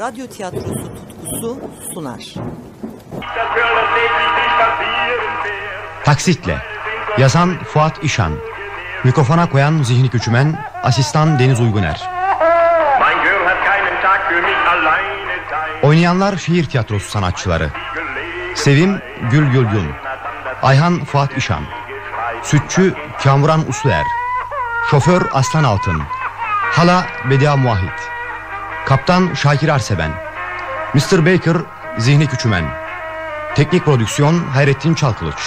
radyo tiyatrosu tutkusu sunar. Taksitle. Yazan Fuat İşan. Mikrofona koyan Zihni Küçümen Asistan Deniz Uyguner. Oynayanlar şehir tiyatrosu sanatçıları. Sevim Gül Gülgün. Ayhan Fuat İşan. Sütçü Kamuran Usluer. Şoför Aslan Altın. Hala Bedia Muahit Kaptan Şakir Arseven Mr. Baker Zihni Küçümen Teknik prodüksiyon Hayrettin Çalkılıç.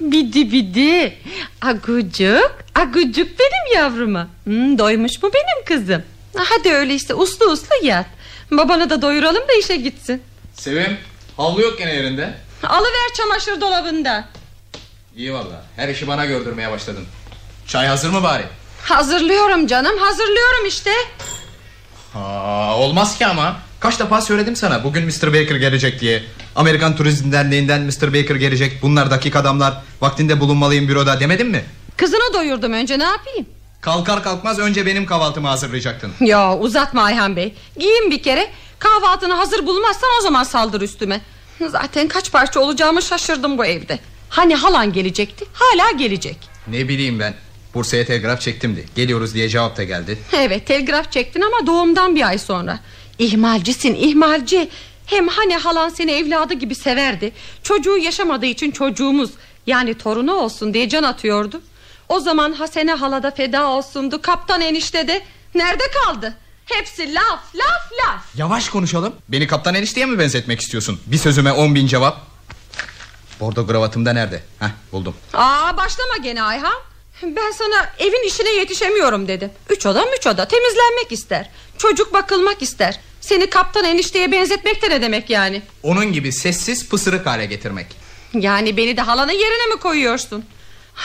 Bidi bidi. Agucuk Agucuk benim yavruma. Hmm, Doymuş mu benim kızım? Hadi öyle işte uslu uslu yat. Babanı da doyuralım da işe gitsin. Sevim havlu yok gene yerinde. Alıver çamaşır dolabında. İyi valla her işi bana gördürmeye başladın. Çay hazır mı bari Hazırlıyorum canım hazırlıyorum işte. Aa, Olmaz ki ama. Kaç defa söyledim sana bugün Mr. Baker gelecek diye. Amerikan Turizm Derneği'nden Mr. Baker gelecek. Bunlar dakik adamlar. Vaktinde bulunmalıyım büroda demedim mi? Kızını doyurdum önce ne yapayım? Kalkar kalkmaz önce benim kahvaltımı hazırlayacaktın. Ya uzatma Ayhan Bey. Giyin bir kere. Kahvaltını hazır bulmazsan o zaman saldır üstüme. Zaten kaç parça olacağımı şaşırdım bu evde. Hani halan gelecekti hala gelecek. Ne bileyim ben Bursa'ya telgraf çektimdi Geliyoruz diye cevap da geldi. Evet telgraf çektin ama doğumdan bir ay sonra. İhmalcisin ihmalci. Hem hani halan seni evladı gibi severdi. Çocuğu yaşamadığı için çocuğumuz Yani torunu olsun diye can atıyordu. O zaman Hasene halada feda olsundu. Kaptan enişte de Nerede kaldı? Hepsi laf laf laf. Yavaş konuşalım. Beni kaptan enişteye mi benzetmek istiyorsun? Bir sözüme on bin cevap. Bordo kravatım da nerede? Heh buldum. Aa başlama gene Ayhan Ben sana evin işine yetişemiyorum dedim. Üç oda üç oda. Temizlenmek ister. Çocuk bakılmak ister. Seni kaptan enişteye benzetmek de ne demek yani? Onun gibi sessiz pısırık hale getirmek. Yani beni de halanın yerine mi koyuyorsun?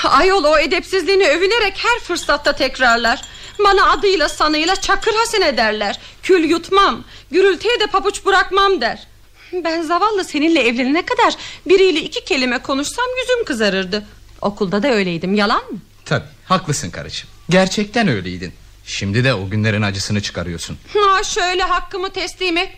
Ayol o edepsizliğini övünerek her fırsatta tekrarlar. Bana adıyla sanıyla çakır hasene derler. Kül yutmam Gürültüye de pabuç bırakmam der. Ben zavallı seninle evlenene kadar Biriyle iki kelime konuşsam yüzüm kızarırdı. Okulda da öyleydim yalan mı Tabi haklısın karıcığım. Gerçekten öyleydin. Şimdi de o günlerin acısını çıkarıyorsun. Ha şöyle hakkımı teslim et.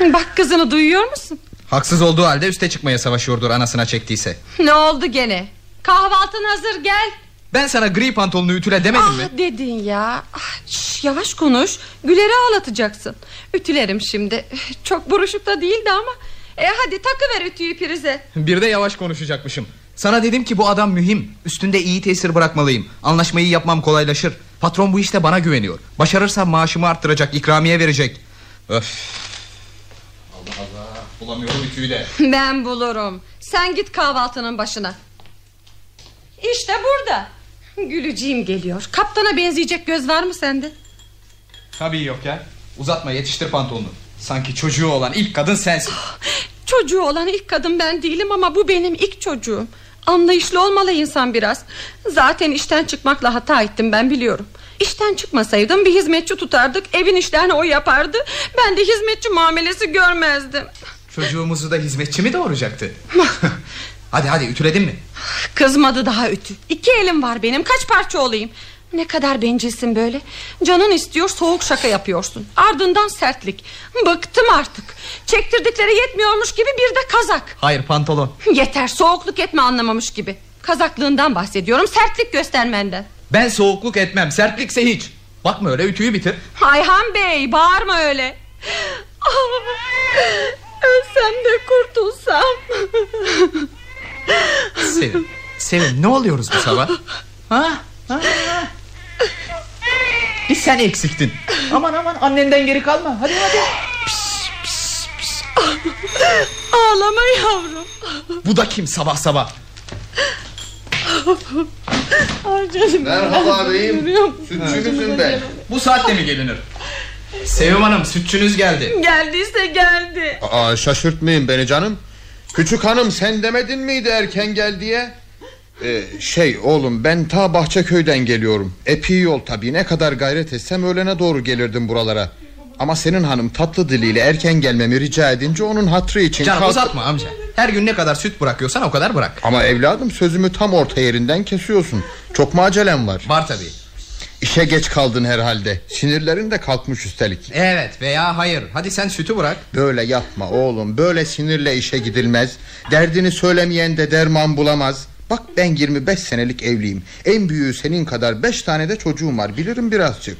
Bak kızını duyuyor musun? Haksız olduğu halde üste çıkmaya savaşıyordur anasına çektiyse. Ne oldu gene? Kahvaltın hazır gel. Ben sana gri pantolonu ütüle demedim ah, mi? dedin ya. Ah, şş, Yavaş konuş. Güleri ağlatacaksın. Ütülerim şimdi. Çok buruşuk da değildi ama e hadi takıver ütüyü prize Bir de yavaş konuşacakmışım. Sana dedim ki bu adam mühim. Üstünde iyi tesir bırakmalıyım. Anlaşmayı yapmam kolaylaşır. Patron bu işte bana güveniyor. Başarırsam maaşımı arttıracak ikramiye verecek. Öf. Allah Allah. Bulamıyorum ütüyü de. Ben bulurum. Sen git kahvaltının başına. İşte burada. Gülücüğüm geliyor. Kaptana benzeyecek göz var mı sende? Tabii yok ya. Uzatma yetiştir pantolonu. Sanki çocuğu olan ilk kadın sensin Çocuğu olan ilk kadın ben değilim ama bu benim ilk çocuğum. Anlayışlı olmalı insan biraz. Zaten işten çıkmakla hata ettim ben biliyorum. İşten çıkmasaydım bir hizmetçi tutardık Evin işlerini o yapardı. Ben de hizmetçi muamelesi görmezdim. Çocuğumuzu da hizmetçi mi doğuracaktı? Hadi hadi ütüledin mi? Kızmadı daha ütü. İki elim var benim kaç parça olayım ne kadar bencilsin böyle. Canın istiyor soğuk şaka yapıyorsun. Ardından sertlik. Bıktım artık. Çektirdikleri yetmiyormuş gibi bir de kazak. Hayır pantolon. Yeter soğukluk etme anlamamış gibi. Kazaklığından bahsediyorum sertlik göstermenden Ben soğukluk etmem sertlikse hiç. Bakma öyle ütüyü bitir. Ayhan Bey bağırma öyle. Ölsem de kurtulsam. Sevim Sevim ne oluyoruz bu sabah? Ha? Ha? Bir sen eksiktin. Aman aman annenden geri kalma. Hadi hadi. Pis, pis, pis. Ağlama yavrum. Bu da kim sabah sabah? Ay canım Merhaba beyim. Sütçünüzüm ben Bu saatte mi gelinir? Sevim Hanım sütçünüz geldi. Geldiyse geldi. Aa, Şaşırtmayın beni canım. Küçük hanım sen demedin miydi erken gel diye ee, Şey oğlum ben ta Bahçeköy'den geliyorum Epey yol tabii ne kadar gayret etsem öğlene doğru gelirdim buralara Ama senin hanım tatlı diliyle erken gelmemi rica edince onun hatrı için Canım kalk- uzatma amca Her gün ne kadar süt bırakıyorsan o kadar bırak. Ama evladım sözümü tam orta yerinden kesiyorsun. Çok mu acelem var? Var tabii. İşe geç kaldın herhalde. Sinirlerin de kalkmış üstelik. Evet veya hayır. Hadi sen sütü bırak. Böyle yapma oğlum. Böyle sinirle işe gidilmez. Derdini söylemeyen de derman bulamaz. Bak ben 25 senelik evliyim. En büyüğü senin kadar 5 tane de çocuğum var. Bilirim birazcık.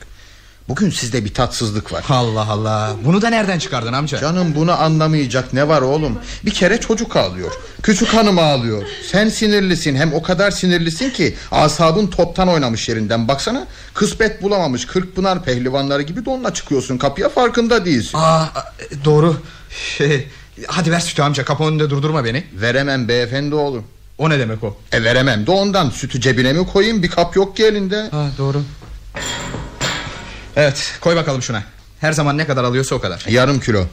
Bugün sizde bir tatsızlık var. Allah Allah. Bunu da nereden çıkardın amca? Canım bunu anlamayacak ne var oğlum? Bir kere çocuk ağlıyor. Küçük hanım ağlıyor. Sen sinirlisin. Hem o kadar sinirlisin ki asabın toptan oynamış yerinden. Baksana kısmet bulamamış Kırkpınar pehlivanları gibi donla çıkıyorsun kapıya farkında değilsin. Aa, doğru. Şey, hadi ver sütü amca. Kapı önünde durdurma beni. Veremem beyefendi oğlum. O ne demek o? E veremem de ondan sütü cebine mi koyayım bir kap yok ki elinde. Ha, doğru. Evet koy bakalım şuna. Her zaman ne kadar alıyorsa o kadar. Yarım kilo.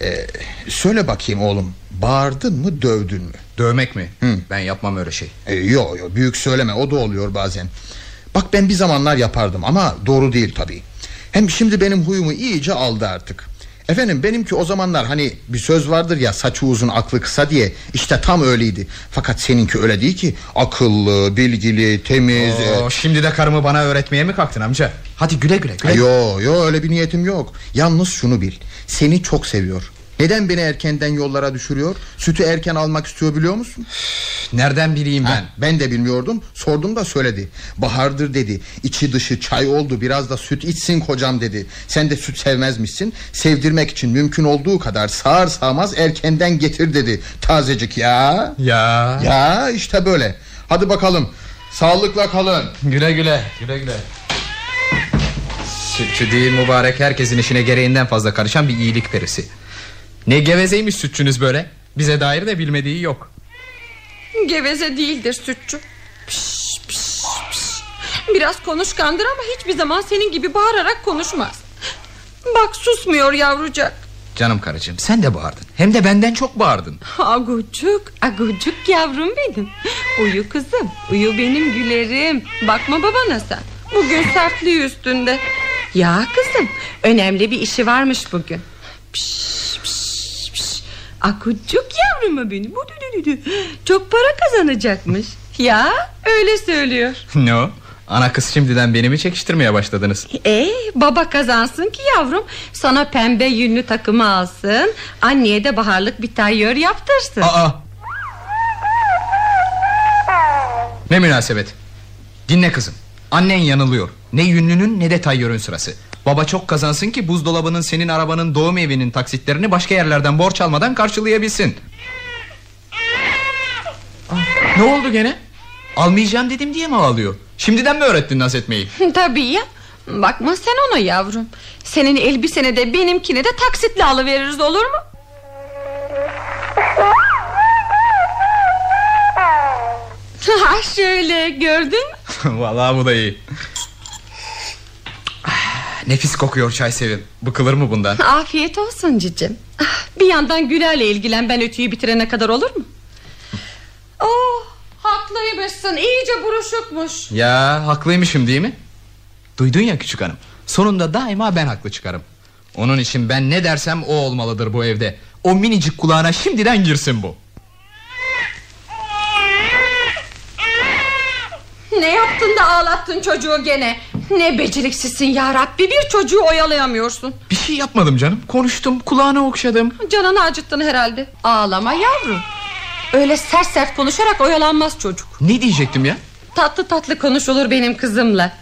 Ee, söyle bakayım oğlum bağırdın mı dövdün mü? Dövmek mi? Hı. Ben yapmam öyle şey. Ee, yo yo büyük söyleme o da oluyor bazen. Bak ben bir zamanlar yapardım ama doğru değil tabii. Hem şimdi benim huyumu iyice aldı artık. Efendim benimki o zamanlar hani bir söz vardır ya saçı uzun aklı kısa diye işte tam öyleydi. Fakat seninki öyle değil ki akıllı, bilgili, temiz. Oo, şimdi de karımı bana öğretmeye mi kalktın amca? Hadi güle güle. güle. Yo yo öyle bir niyetim yok. Yalnız şunu bil. Seni çok seviyor. Neden beni erkenden yollara düşürüyor? Sütü erken almak istiyor biliyor musun? Nereden bileyim ben? Ha, ben de bilmiyordum. Sordum da söyledi. Bahardır dedi. İçi dışı çay oldu. Biraz da süt içsin kocam dedi. Sen de süt sevmezmişsin. Sevdirmek için mümkün olduğu kadar sağır sağmaz erkenden getir dedi. Tazecik ya. Ya. Ya işte böyle. Hadi bakalım. Sağlıkla kalın. Güle güle. Güle güle. Sütçü değil mübarek herkesin işine gereğinden fazla karışan bir iyilik perisi. Ne gevezeymiş sütçünüz böyle. Bize dair de bilmediği yok. Geveze değildir sütçü. Piş, piş, piş. Biraz konuşkandır ama hiçbir zaman senin gibi bağırarak konuşmaz. Bak susmuyor yavrucak. Canım karıcığım sen de bağırdın. Hem de benden çok bağırdın. Agucuk, agucuk yavrum benim. Uyu kızım, uyu benim gülerim. Bakma babana sen. Bugün sertliği üstünde. Ya kızım, önemli bir işi varmış bugün. Piş, piş, piş. Agucuk yavrumu benim. Çok para kazanacakmış. Ya öyle söylüyor. ne o? Ana kız şimdiden beni mi çekiştirmeye başladınız? E baba kazansın ki yavrum Sana pembe yünlü takımı alsın Anneye de baharlık bir tayyör yaptırsın Aa! Ne münasebet? Dinle kızım. Annen yanılıyor. Ne yünlünün ne de tayyörün sırası. Baba çok kazansın ki buzdolabının senin arabanın doğum evinin taksitlerini başka yerlerden borç almadan karşılayabilsin. Aa, ne oldu gene? Almayacağım dedim diye mi ağlıyor? Şimdiden mi öğrettin naz etmeyi? Tabii ya Bakma sen ona yavrum Senin elbiseni de benimkini de taksitle alıveririz olur mu? Ha şöyle gördün mü? Vallahi bu da iyi. Nefis kokuyor çay sevim. Bıkılır mı bundan? Afiyet olsun cicim Ah, Bir yandan Güler'le ilgilen ben ötüyü bitirene kadar olur mu? Oh haklıymışsın iyice buruşukmuş Ya haklıymışım değil mi? Duydun ya küçük hanım. Sonunda daima ben haklı çıkarım. Onun için ben ne dersem o olmalıdır bu evde. O minicik kulağına şimdiden girsin bu. Ne yaptın da ağlattın çocuğu gene? Ne beceriksizsin ya Rabbi Bir çocuğu oyalayamıyorsun. Bir şey yapmadım canım. Konuştum, kulağına okşadım. Canını acıttın herhalde. Ağlama yavrum. Öyle sert sert konuşarak oyalanmaz çocuk. Ne diyecektim ya? Tatlı tatlı konuşulur benim kızımla.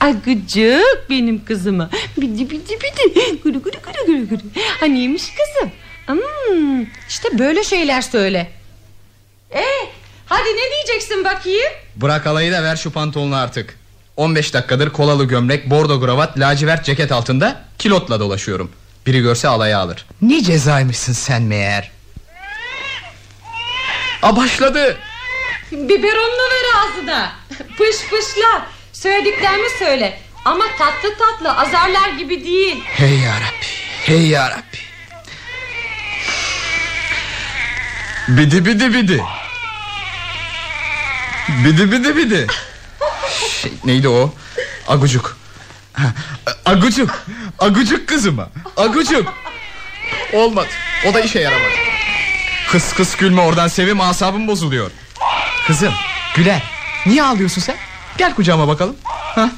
Agıcık benim kızıma. Bidi bidi bidi. Gülü gülü gülü gülü gülü. Haniymiş kızım? Hmm, İşte böyle şeyler söyle. Ee, hadi ne diyeceksin bakayım Bırak alayı da ver şu pantolonu artık. 15 dakikadır kolalı gömlek, bordo kravat, lacivert ceket altında kilotla dolaşıyorum. Biri görse alaya alır. Ne cezaymışsın sen meğer? A başladı. Biberonunu ver ağzına Pış pışla Söylediklerimi söyle Ama tatlı tatlı azarlar gibi değil Hey yarabbi Hey yarabbi Bidi bidi bidi Bidi bidi bidi şey, Neydi o Agucuk Agucuk Agucuk kızıma Agucuk Olmadı o da işe yaramadı Kıs kıs gülme oradan Sevim asabım bozuluyor. Kızım Güler niye ağlıyorsun sen? Gel kucağıma bakalım. Ha?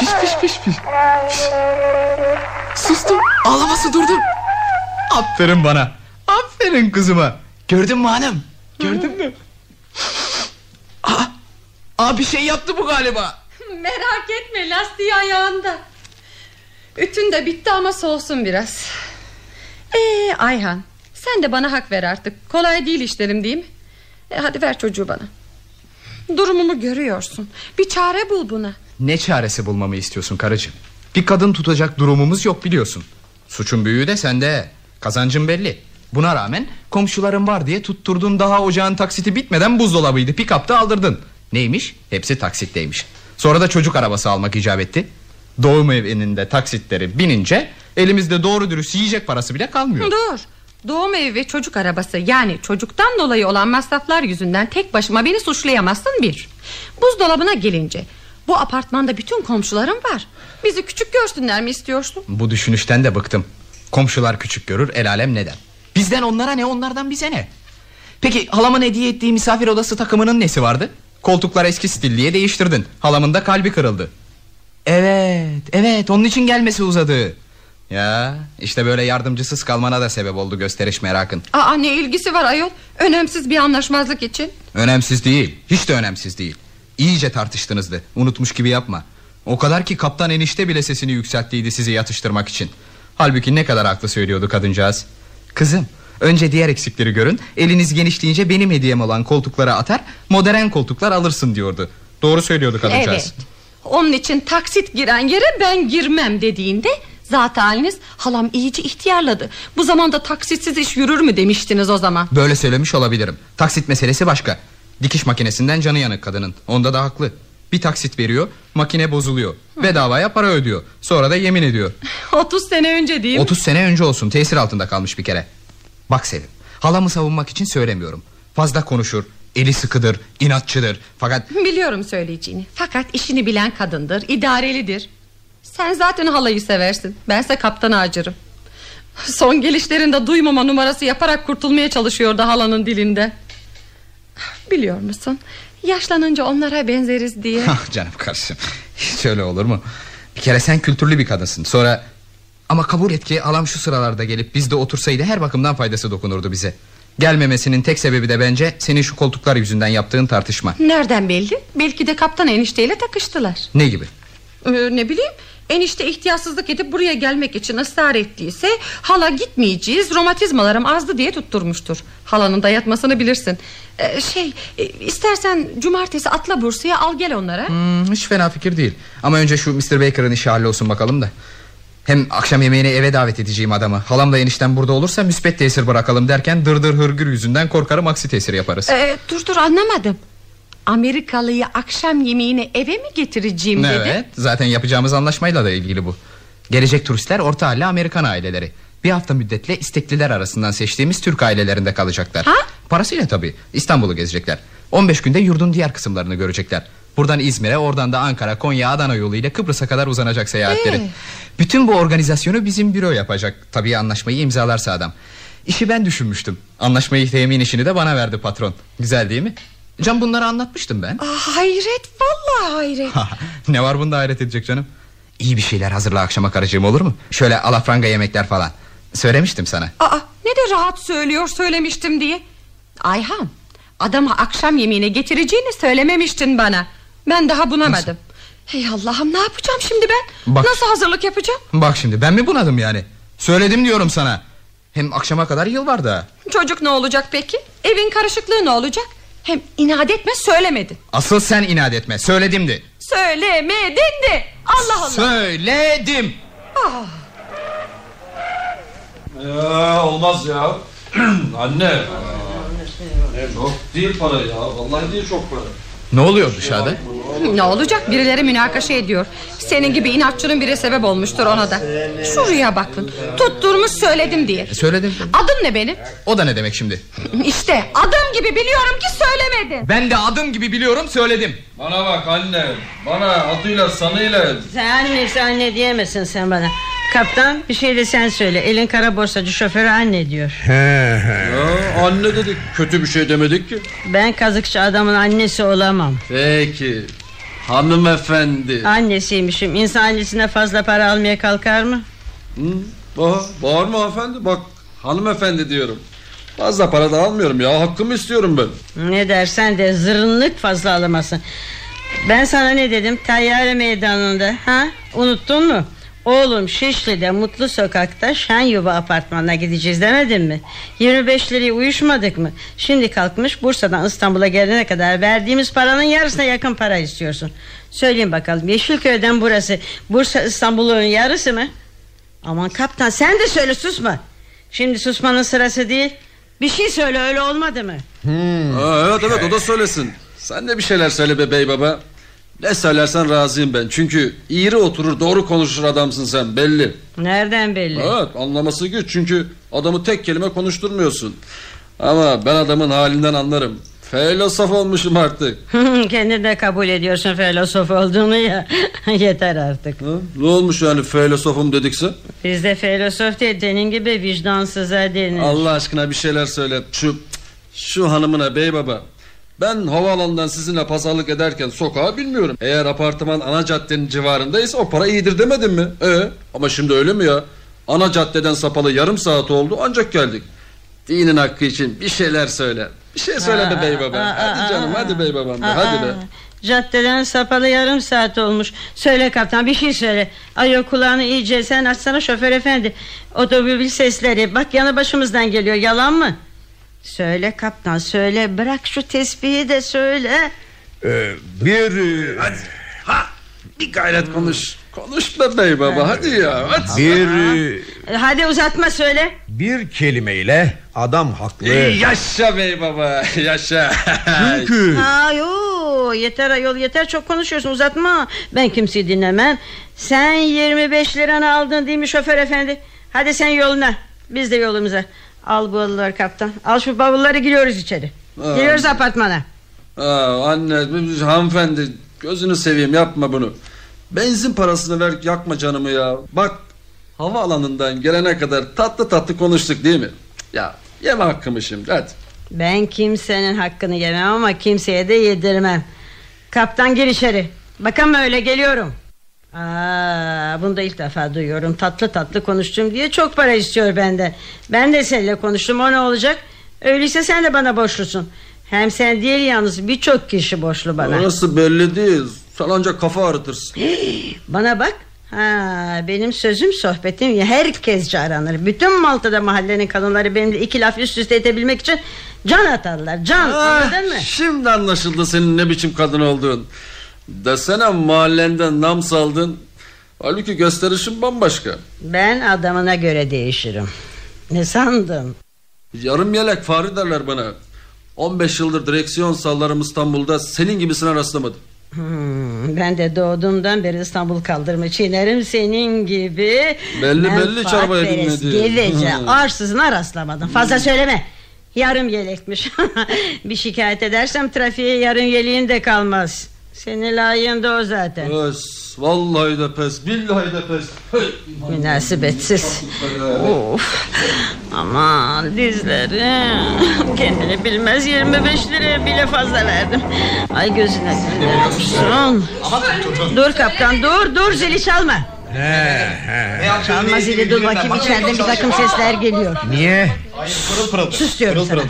Piş piş piş piş piş. Sustu. Ağlaması durdu. Aferin bana. Aferin kızıma. Gördün mü hanım? Gördün mü? Aa, bir şey yaptı bu galiba. Merak etme lastiği ayağında. Ütün de bitti ama soğusun biraz. Ee Ayhan sen de bana hak ver artık. Kolay değil işlerim değil mi? E, hadi ver çocuğu bana. Durumumu görüyorsun. Bir çare bul buna. Ne çaresi bulmamı istiyorsun karıcığım? Bir kadın tutacak durumumuz yok biliyorsun. Suçun büyüğü de sende. Kazancın belli. Buna rağmen komşuların var diye tutturdun daha ocağın taksiti bitmeden buzdolabıydı. Pikapta aldırdın. Neymiş? Hepsi taksitteymiş. Sonra da çocuk arabası almak icap etti. Doğum evinin de taksitleri binince elimizde doğru dürüst yiyecek parası bile kalmıyor. Dur. Doğum evi ve çocuk arabası yani çocuktan dolayı olan masraflar yüzünden tek başıma beni suçlayamazsın bir. Buzdolabına gelince bu apartmanda bütün komşularım var. Bizi küçük görsünler mi istiyorsun? Bu düşünüşten de bıktım. Komşular küçük görür el alem neden? Bizden onlara ne onlardan bize ne? Peki halamın hediye ettiği misafir odası takımının nesi vardı? Koltuklar eski stil diye değiştirdin. Halamın da kalbi kırıldı. Evet, evet onun için gelmesi uzadı. Ya işte böyle yardımcısız kalmana da sebep oldu gösteriş merakın. Aa ne ilgisi var ayol? Önemsiz bir anlaşmazlık için. Önemsiz değil, hiç de önemsiz değil. İyice tartıştınızdı, unutmuş gibi yapma. O kadar ki kaptan enişte bile sesini yükselttiydi sizi yatıştırmak için. Halbuki ne kadar haklı söylüyordu kadıncağız. Kızım, önce diğer eksikleri görün. Eliniz genişleyince benim hediyem olan koltuklara atar, modern koltuklar alırsın diyordu. Doğru söylüyordu kadıncağız. Evet. Onun için taksit giren yere ben girmem dediğinde Zat haliniz halam iyice ihtiyarladı. Bu zamanda taksitsiz iş yürür mü demiştiniz o zaman. Böyle söylemiş olabilirim. Taksit meselesi başka. Dikiş makinesinden canı yanık kadının. Onda da haklı. Bir taksit veriyor, makine bozuluyor. Bedavaya para ödüyor. Sonra da yemin ediyor. 30 sene önce değil mi? 30 sene önce olsun tesir altında kalmış bir kere. Bak Sevim, halamı savunmak için söylemiyorum. Fazla konuşur, eli sıkıdır, inatçıdır. Fakat Biliyorum söyleyeceğini. Fakat işini bilen kadındır, idarelidir. Sen zaten halayı seversin. Bense kaptanı acırım. Son gelişlerinde duymama numarası yaparak kurtulmaya çalışıyordu halanın dilinde. Biliyor musun? Yaşlanınca onlara benzeriz diye. Ah canım kardeşim Hiç öyle olur mu Bir kere sen kültürlü bir kadınsın Sonra ama kabul et ki alam şu sıralarda gelip Bizde otursaydı her bakımdan faydası dokunurdu bize. Gelmemesinin tek sebebi de bence Senin şu koltuklar yüzünden yaptığın tartışma. Nereden belli? Belki de kaptan enişteyle takıştılar. Ne gibi? Ee, ne bileyim Enişte ihtiyatsızlık edip buraya gelmek için ısrar ettiyse Hala gitmeyeceğiz romatizmalarım azdı diye tutturmuştur. Halanın dayatmasını bilirsin. Ee, Şey e, istersen cumartesi atla Bursa'ya al gel onlara. Hmm, Hiç fena fikir değil. Ama önce şu Mr. Baker'ın işi hallolsun bakalım da hem akşam yemeğine eve davet edeceğim adamı. Halam da enişten burada olursa müspet tesir bırakalım derken Dırdır hırgür yüzünden korkarım aksi tesir yaparız. Ee, Dur dur anlamadım. Amerikalıyı akşam yemeğine eve mi getireceğim dedi? Evet zaten yapacağımız anlaşmayla da ilgili bu. Gelecek turistler orta halli Amerikan aileleri. Bir hafta müddetle istekliler arasından seçtiğimiz Türk ailelerinde kalacaklar. Ha? Parasıyla tabii İstanbul'u gezecekler. 15 günde yurdun diğer kısımlarını görecekler Buradan İzmir'e oradan da Ankara Konya Adana yoluyla Kıbrıs'a kadar uzanacak seyahatleri. Ee? Bütün bu organizasyonu bizim büro yapacak. Tabii anlaşmayı imzalarsa adam. İşi ben düşünmüştüm. Anlaşmayı temin işini de bana verdi patron. Güzel değil mi? Can bunları anlatmıştım ben. Aa, Hayret. Vallahi hayret. Ne var bunda hayret edecek canım? İyi bir şeyler hazırla akşama karıcığım olur mu? Şöyle alafranga yemekler falan. Söylemiştim sana. Aa, ne de rahat söylüyor söylemiştim diye. Ayhan Adama akşam yemeğine getireceğini söylememiştin bana Ben daha bunamadım Hey Allah'ım ne yapacağım şimdi ben? Bak. Nasıl hazırlık yapacağım? Bak şimdi ben mi bunadım yani? Söyledim diyorum sana. Hem akşama kadar yıl var daha Çocuk ne olacak peki? Evin karışıklığı ne olacak? Hem inat etme söylemedin. Asıl sen inat etme söyledim de. Söylemedin de. Allah Allah. Söyledim. Ya olmaz ya. Anne. Çok değil para ya. Vallahi değil çok para. Ne oluyor dışarıda Ne olacak? Birileri münakaşa ediyor. Senin gibi inatçının biri sebep olmuştur ona da. Şuraya bakın. Tutturmuş söyledim diye. Söyledim. Adım ne benim? O da ne demek şimdi? İşte adım gibi biliyorum ki söylemedin. Ben de adım gibi biliyorum söyledim. Bana bak anne. Bana adıyla sanıyla. Sen annesi anne diyemezsin sen bana. Kaptan bir şey de sen söyle. Elin kara borsacı şoförü anne diyor. Ya, anne dedik kötü bir şey demedik ki. Ben kazıkçı adamın annesi olamam. Peki. Hanımefendi. Annesiymişim. İnsan annesine fazla para almaya kalkar mı? Hı? Aha, bağırma hanımefendi bak hanımefendi diyorum. Fazla para da almıyorum ya hakkımı istiyorum ben. Ne dersen de zırnlık fazla alamazsın. Ben sana ne dedim Tayyare meydanında ha? Unuttun mu? Oğlum Şişli'de Mutlu Sokak'ta Şen Yuva apartmanına gideceğiz demedim mi? 25 liraya uyuşmadık mı? Şimdi kalkmış Bursa'dan İstanbul'a gelene kadar verdiğimiz paranın yarısına yakın para istiyorsun. Söyleyin bakalım Yeşilköy'den burası Bursa İstanbul'un yarısı mı? Aman kaptan sen de söyle susma. Şimdi susmanın sırası değil. Bir şey söyle öyle olmadı mı? Ha, evet evet o da söylesin. Sen de bir şeyler söyle be bey baba. Ne söylersen razıyım ben. Çünkü iğri oturur doğru konuşur adamsın sen belli. Nereden belli? Evet anlaması güç çünkü adamı tek kelime konuşturmuyorsun. Ama ben adamın halinden anlarım. Filosof olmuşum artık. Kendin de kabul ediyorsun filosof olduğunu ya. Yeter artık. Ha? Ne olmuş yani filosofum dedikse? Bizde filosof değil senin gibi vicdansıza denir. Allah aşkına bir şeyler söyle. Şu şu hanımına bey baba. Ben havaalanından sizinle pazarlık ederken sokağı bilmiyorum. Eğer apartman ana caddenin civarındaysa o para iyidir demedim mi? Ee, ama şimdi öyle mi ya? Ana caddeden sapalı yarım saat oldu ancak geldik. Dinin hakkı için bir şeyler söyle. Bir şey söyle be bey baba. Aa, hadi canım hadi bey babam be hadi be. Caddeden sapalı yarım saat olmuş. Söyle kaptan bir şey söyle. Ay o kulağını iyice sen açsana şoför efendi. Otomobil sesleri bak yanı başımızdan geliyor yalan mı? Söyle kaptan söyle bırak şu tesbihi de söyle. Ee, bir Hadi. Ha, bir gayret konuş. Konuş be bey baba hadi ya. Hadi. bir E, Hadi uzatma söyle. bir kelimeyle adam haklı. Yaşa bey baba yaşa. Çünkü Aa, yo, yeter ayol yeter çok konuşuyorsun uzatma. Ben kimseyi dinlemem. Sen 25 liranı aldın değil mi şoför efendi? Hadi sen yoluna biz de yolumuza. Al bavulları kaptan. Al şu bavulları giriyoruz içeri. Aa. Giriyoruz apartmana. Aa, anne hanımefendi gözünü seveyim yapma bunu. Benzin parasını ver yakma canımı ya. Bak havaalanından gelene kadar tatlı tatlı konuştuk değil mi? Ya yeme hakkımı şimdi hadi. Ben kimsenin hakkını yemem ama kimseye de yedirmem. Kaptan gir içeri. Bakın öyle geliyorum. Aa, bunu da ilk defa duyuyorum. Tatlı tatlı konuştum diye çok para istiyor benden. Ben de seninle konuştum o ne olacak? Öyleyse sen de bana borçlusun. Hem sen değil yalnız birçok kişi borçlu bana. Orası belli değil. Sen ancak kafa ağrıtırsın. Bana bak. Ha, benim sözüm sohbetim herkesce aranır. Bütün Malta'da mahallenin kadınları benimle iki laf üst üste edebilmek için can atarlar. Can anladın mı? Ah, şimdi anlaşıldı senin ne biçim kadın olduğun. Desene mahallenden nam saldın. Halbuki gösterişin bambaşka. Ben adamına göre değişirim. Ne sandın? Yarım yelek fare derler bana. 15 yıldır direksiyon sallarım İstanbul'da senin gibisine rastlamadım. Hmm, ben de doğduğumdan beri İstanbul kaldırma çiğnerim senin gibi. Belli belli Menfaat çarpaya binmedi. Gevece arsızına rastlamadım Fazla söyleme Yarım yelekmiş Bir şikayet edersem trafiğe yarım yeleğin de kalmaz Senin layığında o zaten. Pes, vallahi de pes, billahi de pes. Münasebetsiz Of! Aman dizlerim. Kendini bilmez 25 liraya bile fazla verdim. Ay gözüne olsun Dur kaptan dur dur zili çalma. Çalma zili dur bakayım içeriden bir takım sesler geliyor. Niye? Sus diyorum sana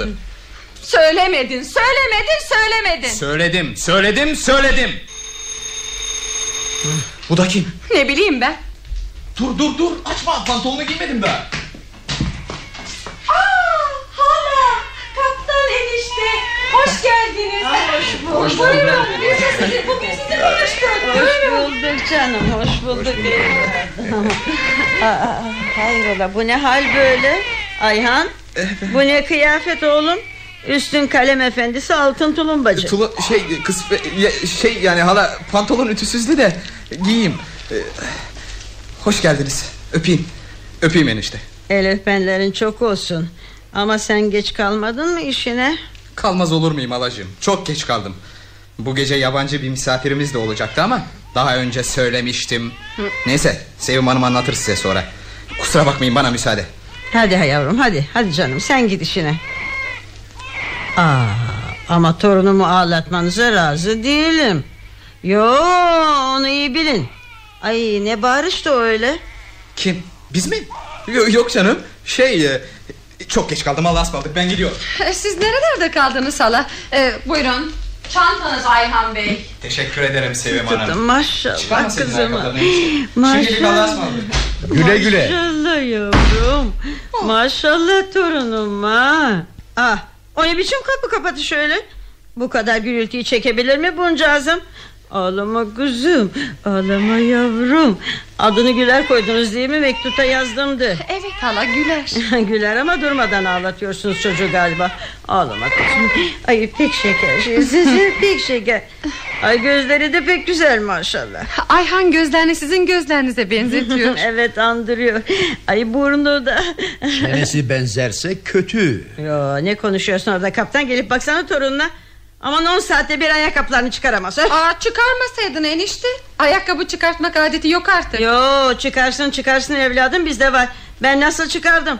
Söylemedin söylemedin söylemedin. Söyledim söyledim söyledim. Bu da kim? Ne bileyim ben. Dur dur dur. Açma pantolonu giymedim daha. Aa, hala. Kaptan enişte. Hoş geldiniz. Hoş bulduk. Buyurun. Biz de sizi bugün sizi konuştuk Hoş bulduk canım hoş bulduk. Aa, Hayrola bu ne hal böyle? Ayhan Bu ne kıyafet oğlum Üstün kalem efendisi altın tulumbacı Tulu şey kız şey yani hala pantolon ütüsüzdü de giyeyim. Ee, hoş geldiniz. Öpeyim. Öpeyim enişte. El öpenlerin çok olsun Ama sen geç kalmadın mı işine Kalmaz olur muyum halacığım? Çok geç kaldım. Bu gece yabancı bir misafirimiz de olacaktı ama daha önce söylemiştim. Neyse Sevim Hanım anlatır size sonra. Kusura bakmayın bana müsaade. Hadi yavrum hadi hadi canım sen git işine. Aa, ama torunumu ağlatmanıza razı değilim. Yo onu iyi bilin. Ay ne bağırıştı öyle. Kim? Biz mi? Yo- yok canım. Şey e, çok geç kaldım Allah'a ısmarladık ben gidiyorum. E, Siz nerelerde kaldınız hala? E, buyurun. Çantanız Ayhan Bey. Teşekkür ederim Sevim Hanım. Maşallah kızım. Şimdilik Allah'a ısmarladık. Güle güle. Maşallah yavrum. Maşallah torunuma. Ah, o ne biçim kapı kapatı şöyle? Bu kadar gürültüyü çekebilir mi buncağızım? Ağlama kızım, ağlama yavrum. Adını Güler koydunuz değil mi? Mektupta yazdımdı. Evet hala güler. Güler ama durmadan ağlatıyorsunuz çocuğu galiba. Ağlama kızım. Ay pek şeker. Sizi pek şeker. Ay gözleri de pek güzel maşallah. Ayhan gözlerini sizin gözlerinize benzetiyor. evet andırıyor. Ay burnu da. Çenesi benzerse kötü. Yo, ne konuşuyorsun orada kaptan gelip baksana torununa. Aman on saatte bir ayakkabılarını çıkaramaz. öf. Aa, çıkarmasaydın enişte. Ayakkabı çıkartmak adeti yok artık. Yo çıkarsın çıkarsın evladım bizde var. Ben nasıl çıkardım?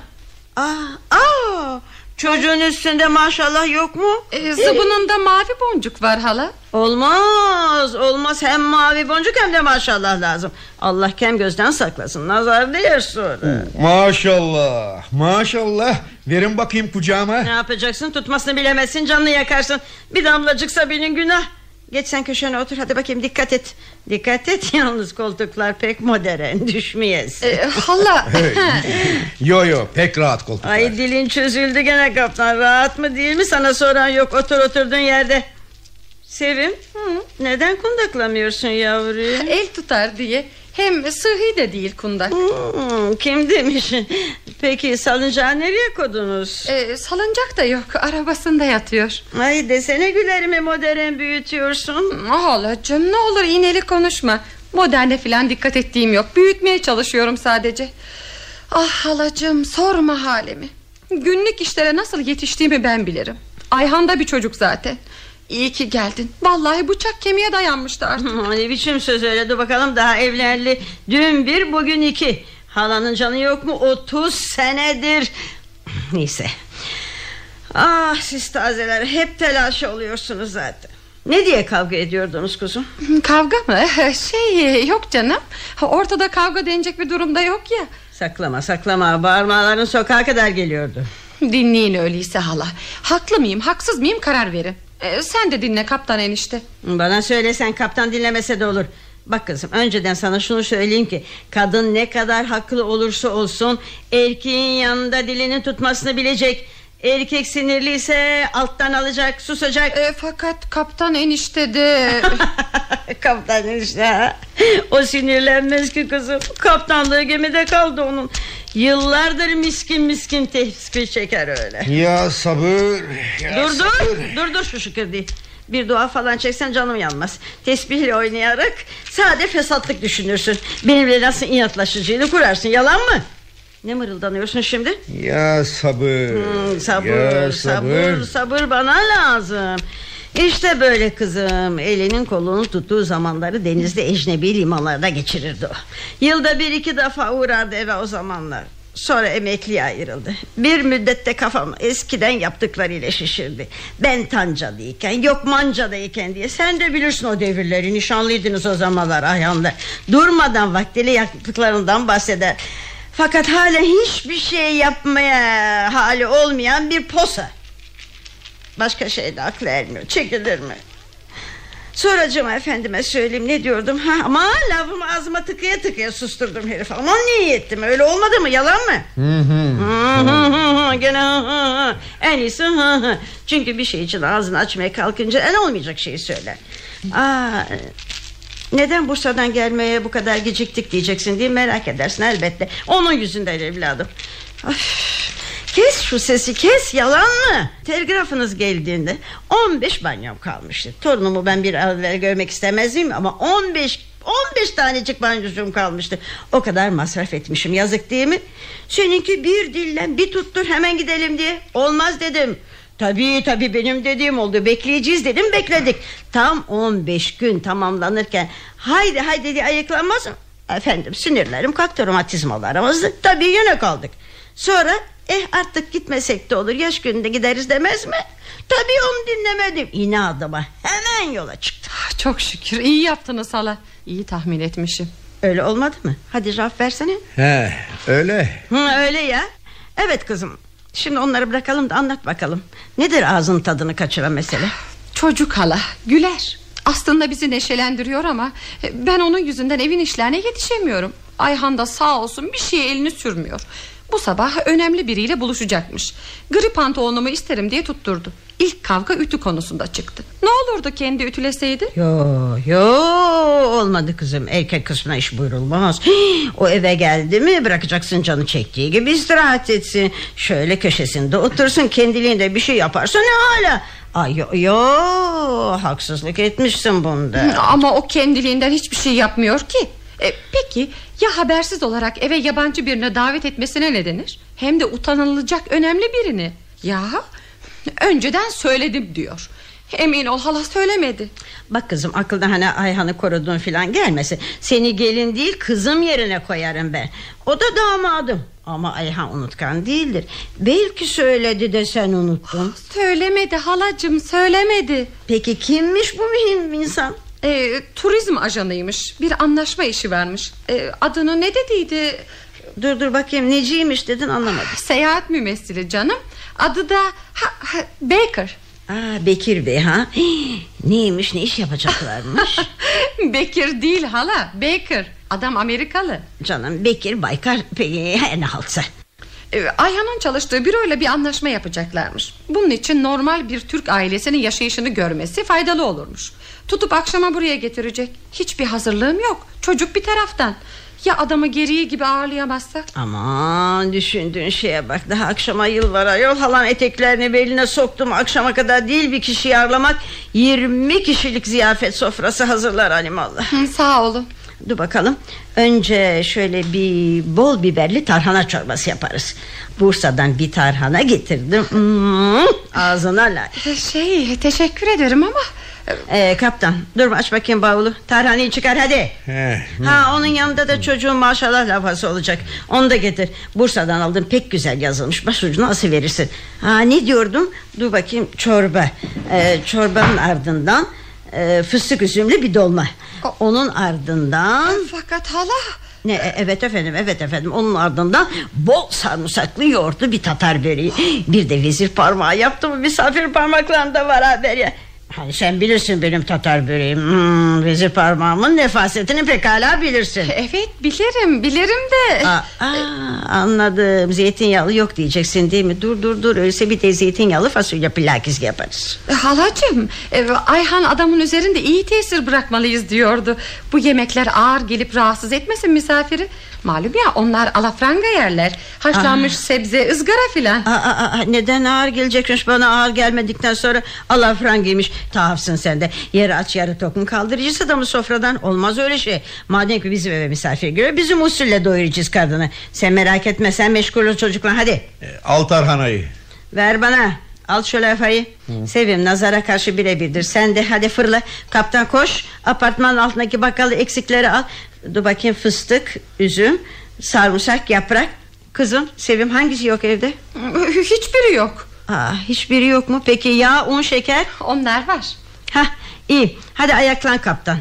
Aa, aa, çocuğun üstünde maşallah yok mu? E, zıbınında mavi boncuk var hala. Olmaz olmaz hem mavi boncuk hem de maşallah lazım. Allah kem gözden saklasın nazar değer sonra. Maşallah. Maşallah. Verin bakayım kucağıma. Ne yapacaksın tutmasını bilemezsin canını yakarsın. Bir damlacık Sabi'nin günah. Geç sen köşene otur hadi bakayım dikkat et. Dikkat et yalnız koltuklar pek modern düşmeyesin. E, hala. Yo yo pek rahat koltuklar. Ay dilin çözüldü gene kaptan rahat mı değil mi sana soran yok otur oturduğun yerde. Sevim neden kundaklamıyorsun yavrum? El tutar diye. Hem sıhhi de değil kundak. Hmm, kim demiş? Peki salıncağı nereye kodunuz? E, salıncak da yok. Arabasında yatıyor. Ay desene gülerimi modern büyütüyorsun. Ah halacığım ne olur iğneli konuşma. Moderne filan dikkat ettiğim yok. Büyütmeye çalışıyorum sadece. Ah halacığım sorma halimi. Günlük işlere nasıl yetiştiğimi ben bilirim. Ayhan da bir çocuk zaten. İyi ki geldin. Vallahi bıçak kemiğe dayanmıştı artık. Ne biçim söz öyle dur bakalım daha evlenli. Dün bir bugün iki. Halanın canı yok mu? 30 senedir. Neyse. Ah siz tazeler hep telaş oluyorsunuz zaten. Ne diye kavga ediyordunuz kuzum? Kavga mı? Şey yok canım. Ortada kavga denecek bir durumda yok ya. Saklama saklama bağırmaların sokağa kadar geliyordu. Dinleyin öyleyse hala. Haklı mıyım haksız mıyım karar verin. E, sen de dinle kaptan enişte. Bana söylesen kaptan dinlemese de olur. Bak kızım önceden sana şunu söyleyeyim ki Kadın ne kadar haklı olursa olsun Erkeğin yanında dilini tutmasını bilecek Erkek sinirliyse alttan alacak susacak. E, fakat kaptan enişte de... Kaptan işte O sinirlenmez ki kızım. Kaptanlığı gemide kaldı onun. Yıllardır miskin miskin tespih çeker öyle. Ya sabır. Ya Dur sabır. dur dur dur şu şükür değil bir dua falan çeksen canım yanmaz. Tesbihle oynayarak Sade fesatlık düşünürsün. Benimle nasıl inatlaşıcıyla kurarsın yalan mı Ne mırıldanıyorsun şimdi? Ya sabır. Hmm, sabır, Ya sabır, sabır. bana lazım. İşte böyle kızım. Elinin kolunu tuttuğu zamanları denizde ecnebi limanlarda geçirirdi o. Yılda bir iki defa uğrardı eve o zamanlar. Sonra emekliye ayrıldı. Bir müddette kafam eskiden yaptıklarıyla şişirdi. Ben Tanca'dayken yok Manca'dayken diye. Sen de bilirsin o devirleri. Nişanlıydınız o zamanlar Ayhan'la Durmadan vaktiyle yaptıklarından bahseder Fakat hala hiçbir şey yapmaya hali olmayan bir posa. Başka şey de aklı ermiyor Çekilir mi? Soracağım efendime söyleyeyim ne diyordum? Ha, Ama lafımı ağzıma tıkıya tıkıya susturdum herif. Aman niye ettim öyle olmadı mı yalan mı? Hı Gene. En iyisi hı hı. Çünkü bir şey için ağzını açmaya kalkınca En olmayacak şeyi söyler. Aa, neden Bursa'dan gelmeye bu kadar geciktik diyeceksin diye merak edersin elbette. Onun yüzünden evladım. Of, Kes şu sesi kes yalan mı? Telgrafınız geldiğinde 15 banyom kalmıştı. Torunumu ben bir evvel görmek istemez miyim Ama 15 15 tanecik banyocum kalmıştı. O kadar masraf etmişim yazık değil mi? Seninki bir dillen bir tuttur hemen gidelim diye. Olmaz dedim Tabii tabii benim dediğim oldu bekleyeceğiz dedim bekledik Tam 15 gün tamamlanırken Haydi haydi diye ayıklanmaz mı Efendim sinirlerim kalktı romatizmalarımız tabii yine kaldık. Sonra eh artık gitmesek de olur yaş gününde gideriz demez mi? Tabii onu dinlemedim. İnadıma hemen yola çıktım. Ah, Çok şükür iyi yaptınız hala. İyi tahmin etmişim. Öyle olmadı mı? Hadi cevap versene. He, öyle. Hı, öyle ya. Evet kızım. Şimdi onları bırakalım da anlat bakalım. Nedir ağzın tadını kaçıran mesele? Çocuk hala güler. Aslında bizi neşelendiriyor ama e, ben onun yüzünden evin işlerine yetişemiyorum. Ayhan da sağ olsun bir şeye elini sürmüyor. Bu sabah önemli biriyle buluşacakmış. Gri pantolonumu isterim diye tutturdu. İlk kavga ütü konusunda çıktı. Ne olurdu kendi ütüleseydi? Yo yo olmadı kızım erkek kısmına iş buyurulmaz Hii, O eve geldi mi bırakacaksın canı çektiği gibi istirahat etsin Şöyle köşesinde otursun kendiliğinde bir şey yaparsa ne hala Ay yo, yo haksızlık etmişsin bunda Ama o kendiliğinden hiçbir şey yapmıyor ki. E, peki ya habersiz olarak eve yabancı birine davet etmesine ne denir? Hem de utanılacak önemli birini. Ya önceden söyledim diyor. Emin ol hala söylemedi. Bak kızım aklına hani Ayhan'ı koruduğun filan gelmesin Seni gelin değil kızım yerine koyarım ben O da damadım Ama Ayhan unutkan değildir Belki söyledi de sen unuttun Söylemedi halacım söylemedi. Peki kimmiş bu mühim insan E, turizm ajanıymış. Bir anlaşma işi varmış. E, adını ne dediydi? Dur dur bakayım neciymiş dedin anlamadım Seyahat mümessili canım. Adı da ha, ha, Baker. Aa, Bekir Bey ha Hii, Neymiş ne iş yapacaklarmış Bekir değil hala Baker Adam Amerikalı Canım Bekir Baykar peki ne haltsa Ee, Ayhan'ın çalıştığı büroyla bir anlaşma yapacaklarmış Bunun için normal bir Türk ailesinin yaşayışını görmesi faydalı olurmuş Tutup akşama buraya getirecek. Hiçbir hazırlığım yok. Çocuk bir taraftan. Ya adamı geriye gibi ağırlayamazsak Aman düşündüğün şeye bak. Daha akşama yıl var ayol. Halan eteklerini beline soktum. Akşama kadar değil bir kişiyi ağırlamak. 20 kişilik ziyafet sofrası hazırlar alimallah Hı, Sağ olun. Dur bakalım. Önce şöyle bir bol biberli tarhana çorbası yaparız. Bursa'dan bir tarhana getirdim. Hmm, Ağzına layık Şey teşekkür ederim ama ee, Kaptan dur aç bakayım bavulu. Tarhanayı çıkar hadi. He, Ha onun yanında da çocuğun maşallah lafası olacak. Onu da getir. Bursa'dan aldım pek güzel yazılmış. Başucuna ası verirsin. Ha ne diyordum? Dur bakayım çorba. Ee, Çorbanın ardından e, Fıstık üzümlü bir dolma. Onun ardından Fakat hala ne, e, evet efendim evet efendim. Onun ardından bol sarımsaklı yoğurtlu bir tatar böreği. Bir de vezir parmağı yaptım Misafir parmaklarında var haber ya Hani sen bilirsin benim tatar böreğim. Hmm, Vezir parmağımın nefasetini pekala bilirsin. Evet bilirim bilirim de. Aa, aa, anladım. Zeytinyağlı yok diyeceksin değil mi? Dur dur dur. Öyleyse bir de zeytinyağlı fasulye pilakiz yaparız. Halacığım e, Ayhan adamın üzerinde iyi tesir bırakmalıyız diyordu. Bu yemekler ağır gelip rahatsız etmesin misafiri Malum. Ya onlar alafranga yerler. Haşlanmış sebze ızgara filan. Aa, aa, aa, neden ağır gelecekmiş? Bana ağır gelmedikten sonra alafrangiymiş Tuhafsın sen de. Yarı aç yarı tok mu? Kaldırıcısı adamı sofradan? Olmaz öyle şey. Madem ki bizim eve misafir geliyor bizim usulle doyuracağız kadını. Sen merak etme sen meşgul ol çocuklar. Hadi. E, Al tarhanayı. Ver bana Al şu lafayı Sevim nazara karşı birebirdir. Sen de hadi fırla. Kaptan koş. Apartmanın altındaki bakkalı eksikleri al. Dur bakayım fıstık Üzüm Sarımsak yaprak. Kızım Sevim hangisi yok evde? Hiçbiri yok. Aa, Hiçbiri yok mu? Peki yağ un şeker? Onlar var. Hah iyi. Hadi ayaklan kaptan.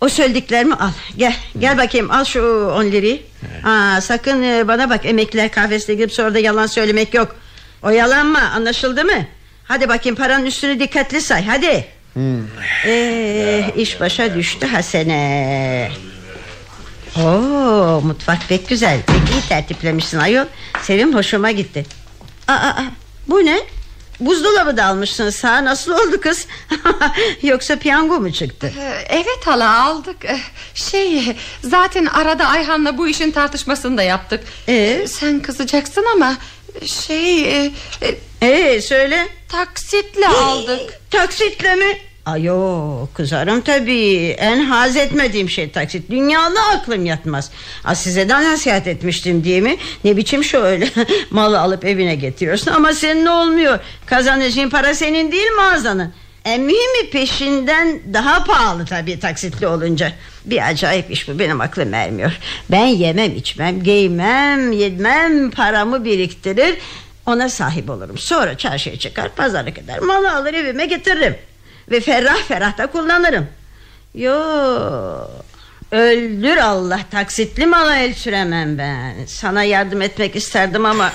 O söylediklerimi al. Gel gel bakayım. Al şu on lirayı Aa, Sakın e, bana bak. Emekliler kahvesine girip sonra da yalan söylemek yok Oyalanma anlaşıldı mı? Hadi bakayım paranın üstünü dikkatli say hadi. Ee, iş başa düştü Hasene. Oo, mutfak pek güzel. Pek iyi tertiplemişsin ayol. Sevim hoşuma gitti. Aa, aa, Bu ne? Buzdolabı da almışsın sağ. Nasıl oldu kız? Yoksa piyango mu çıktı? Ee, Evet hala aldık. Ee, Şey zaten arada Ayhan'la bu işin tartışmasını da yaptık. Ee? Sen kızacaksın ama Şey e, e, Ee söyle. Taksitle aldık. Taksitle mi? Ayo kızarım tabii. En haz etmediğim şey taksit. Dünyalı aklım yatmaz. Aa, Size de nasihat etmiştim değil mi? Ne biçim şöyle Malı alıp evine getiriyorsun Ama senin olmuyor. Kazanacağın para senin değil mağazanın En mühimi peşinden daha pahalı tabii taksitli olunca. Bir acayip iş bu benim aklım ermiyor. Ben yemem içmem giymem yemem paramı biriktirir. Ona sahip olurum. Sonra çarşıya çıkar pazarlık eder. Malı alır evime getiririm. Ve ferah ferah da kullanırım. Yo Öldür Allah taksitli mala el süremem ben Sana yardım etmek isterdim ama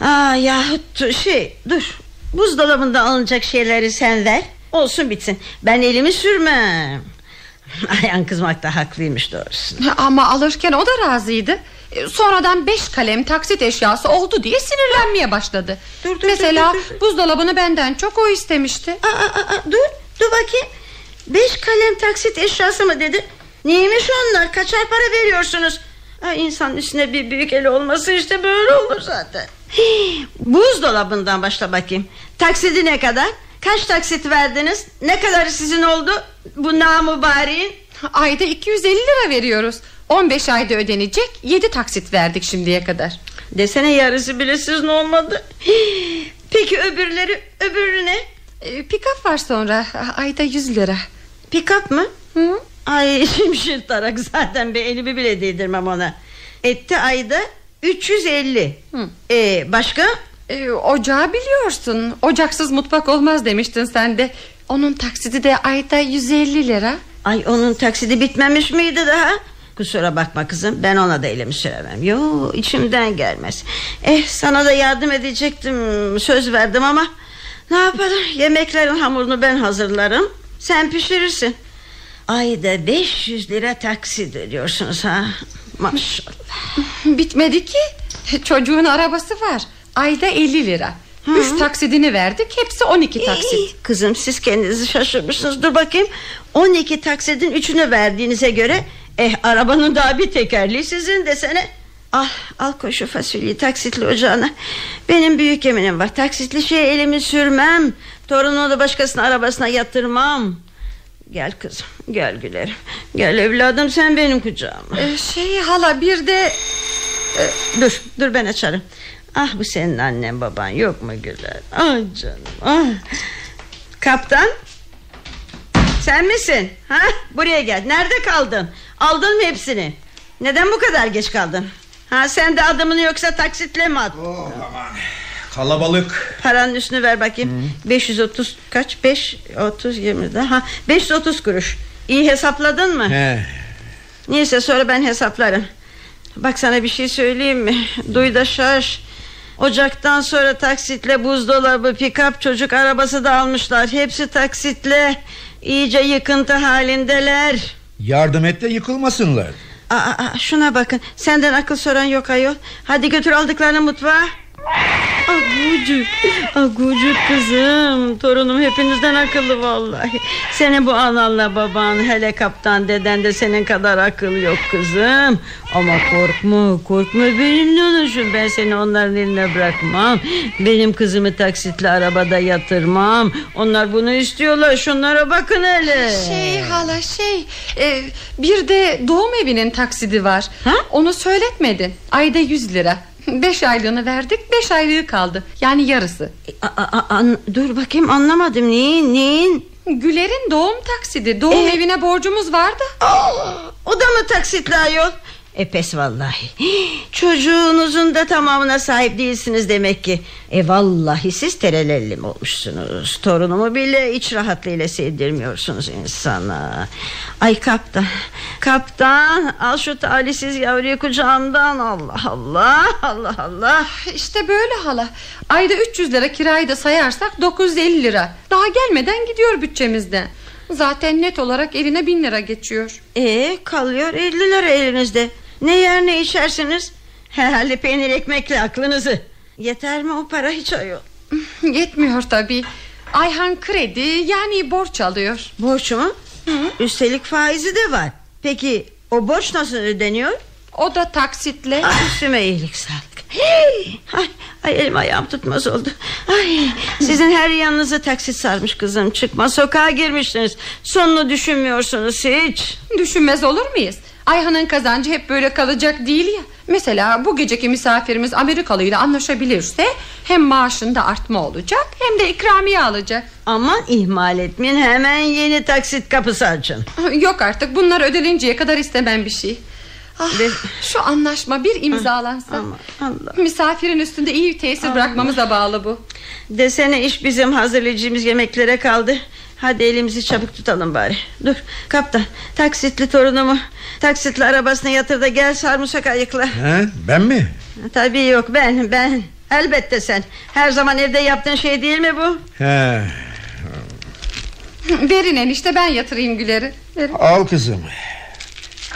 Aa, Yahut şey dur Buzdolabında alınacak şeyleri sen ver. Olsun bitsin. Ben elimi sürmem. Ayan kızmakta haklıymış doğrusu. Ama alırken o da razıydı. E, Sonradan beş kalem taksit eşyası oldu diye sinirlenmeye başladı. Dur, dur, Mesela dur, dur, dur. buzdolabını benden çok o istemişti. Aa, aa, aa, Dur dur bakayım. Beş kalem taksit eşyası mı dedi? Neymiş onlar? Kaçar para veriyorsunuz Ay, İnsan üstüne bir büyük eli olması işte böyle olur zaten. Hii, Buzdolabından başla bakayım. Taksidi ne kadar? Kaç taksit verdiniz? Ne kadarı sizin oldu? Bu namübareğin Ayda 250 lira veriyoruz. 15 ayda ödenecek 7 taksit verdik şimdiye kadar. Desene yarısı bile sizin olmadı. Hii, Peki öbürleri Öbürü ne? E, Pikap var sonra. Ayda 100 lira. Pikap mı? Hı? Ay şimşir tarak zaten bir elimi bile değdirmem ona. Etti ayda 350 Hı. ee, Başka? E, Ocağı biliyorsun. Ocaksız mutfak olmaz demiştin sen de. Onun taksidi de ayda 150 lira. Ay onun taksidi bitmemiş miydi daha? Kusura bakma kızım ben ona da elimi süremem. Yo içimden gelmez. Eh sana da yardım edecektim Söz verdim ama. Ne yapalım yemeklerin hamurunu ben hazırlarım. Sen pişirirsin Ayda 500 lira taksit ödüyorsunuz ha? Maşallah. Bitmedi ki. Çocuğun arabası var. Ayda 50 lira. Üç taksidini verdik hepsi 12 taksit. İyi, Kızım siz kendinizi şaşırmışsınız. Dur bakayım. 12 taksidin üçünü verdiğinize göre Eh arabanın daha bir tekerleği sizin desene. Ah al koy şu fasulyeyi taksitli ocağına. Benim büyük eminim var. Taksitli şeye elimi sürmem. Torunumu da başkasının arabasına yatırmam Gel kızım gel gülerim. Gel evladım sen benim kucağıma. Ee, Şey hala bir de Dur dur ben açarım. Ah bu senin annen baban yok mu Güler Ah canım ah. Kaptan Sen misin? Ha? Buraya gel. Nerede kaldın? Aldın mı hepsini? Neden bu kadar geç kaldın? Ha sen de adımını yoksa taksitle mi attın Kalabalık. Paranın üstünü ver bakayım. 530 kaç? 5 30 20 daha 530 kuruş. İyi hesapladın mı? He. Neyse sonra ben hesaplarım. Bak sana bir şey söyleyeyim mi? Duy da şaş. Ocaktan sonra taksitle buzdolabı Pikap çocuk arabası da almışlar. Hepsi taksitle. İyice yıkıntı halindeler. Yardım et de yıkılmasınlar. aa, aa, Şuna bakın. Senden akıl soran yok ayol. Hadi götür aldıklarını mutfağa Agucuk Agucuk kızım. Torunum hepinizden akıllı vallahi. Senin bu ananla baban Hele kaptan deden de senin kadar akıl yok kızım. Ama korkma korkma. Benimle uğraşın Ben seni onların eline bırakmam. Benim kızımı taksitli arabada yatırmam. Onlar bunu istiyorlar. Şunlara bakın hele. Şey hala şey e, Bir de doğum evinin taksidi var. Ha? Onu söyletmedin. Ayda 100 lira Beş aylığını verdik beş aylığı kaldı. Yani yarısı. A- a- an- Dur bakayım anlamadım. Neyin neyin? Güler'in doğum taksidi. Doğum Ee? evine borcumuz vardı. Aa, O da mı taksitli ayol? E pes vallahi. Çocuğunuzun da tamamına sahip değilsiniz demek ki. E vallahi siz terelellim olmuşsunuz? Torunumu bile iç rahatlığıyla sevdirmiyorsunuz insana. Ay kaptan Kaptan al şu talihsiz yavruyu kucağımdan. Allah Allah Allah Allah. İşte böyle hala. Ayda 300 lira kirayı da sayarsak 950 lira. Daha gelmeden gidiyor bütçemizden. Zaten net olarak eline bin lira geçiyor. E kalıyor 50 lira elinizde Ne yer ne içersiniz Herhalde peynir ekmekle aklınızı. Yeter mi o para hiç ayol? Yetmiyor tabii. Ayhan kredi yani borç alıyor. Borç mu? Üstelik faizi de var. Peki o borç nasıl ödeniyor? O da taksitle. Ay üstüme iyilik sağlık. Hey! Ay, ay elim ayağım tutmaz oldu. Ay, Sizin her yanınızı taksit sarmış kızım. Çıkma sokağa girmişsiniz. Sonunu düşünmüyorsunuz hiç. Düşünmez olur muyuz? Ayhan'ın kazancı hep böyle kalacak değil ya. Mesela bu geceki misafirimiz Amerikalı ile anlaşabilirse Hem maaşında artma olacak Hem de ikramiye alacak. Aman ihmal etmeyin hemen yeni taksit kapısı açın. Yok artık bunlar ödeninceye kadar istemem bir şey. Ah, Ve- şu anlaşma bir imzalansa. Aman Allah. Misafirin üstünde iyi tesir bırakmamıza bağlı bu. Desene iş bizim hazırlayacağımız yemeklere kaldı. Hadi elimizi çabuk tutalım bari. Dur kaptan taksitli torunumu Taksitli arabasına yatır da gel sarımsak ayıkla Ha, ben mi? Tabii yok ben ben Elbette sen Her zaman evde yaptığın şey değil mi bu Ha, Verin enişte ben yatırayım Güler'i Verin. al kızım.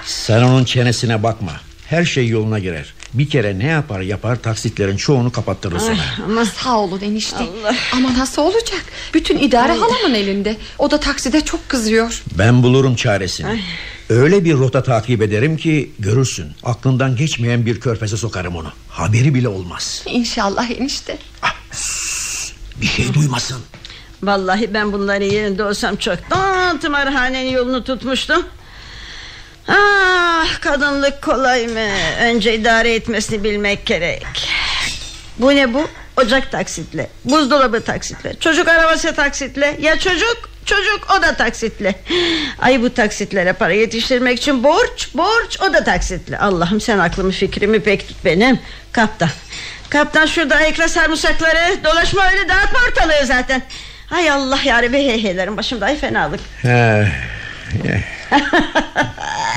Sen onun çenesine bakma. Her şey yoluna girer. Bir kere ne yapar yapar taksitlerin çoğunu kapattırır sana. Ama Sağ olun enişte Allah. Ama nasıl olacak Bütün idare halamın elinde O da takside çok kızıyor Ben bulurum çaresini. Öyle bir rota takip ederim ki görürsün. Aklından geçmeyen bir körfeze sokarım onu. Haberi bile olmaz. İnşallah enişte Bir şey duymasın. Vallahi ben bunların yerinde olsam çoktan tımarhanenin yolunu tutmuştum. Ah kadınlık kolay mı? Önce idare etmesini bilmek gerek. Bu ne bu? Ocak taksitle, buzdolabı taksitle, çocuk arabası taksitle. Ya çocuk? Çocuk o da taksitle. Ay bu taksitlere para yetiştirmek için borç, borç o da taksitle. Allah'ım sen aklımı fikrimi pek tut benim. Kaptan. Kaptan şurada ayıkla sarımsakları. Dolaşma öyle dağıtma ortalığı zaten. Ay Allah yarabbi hey heylerim başımda ay fenalık. Ay,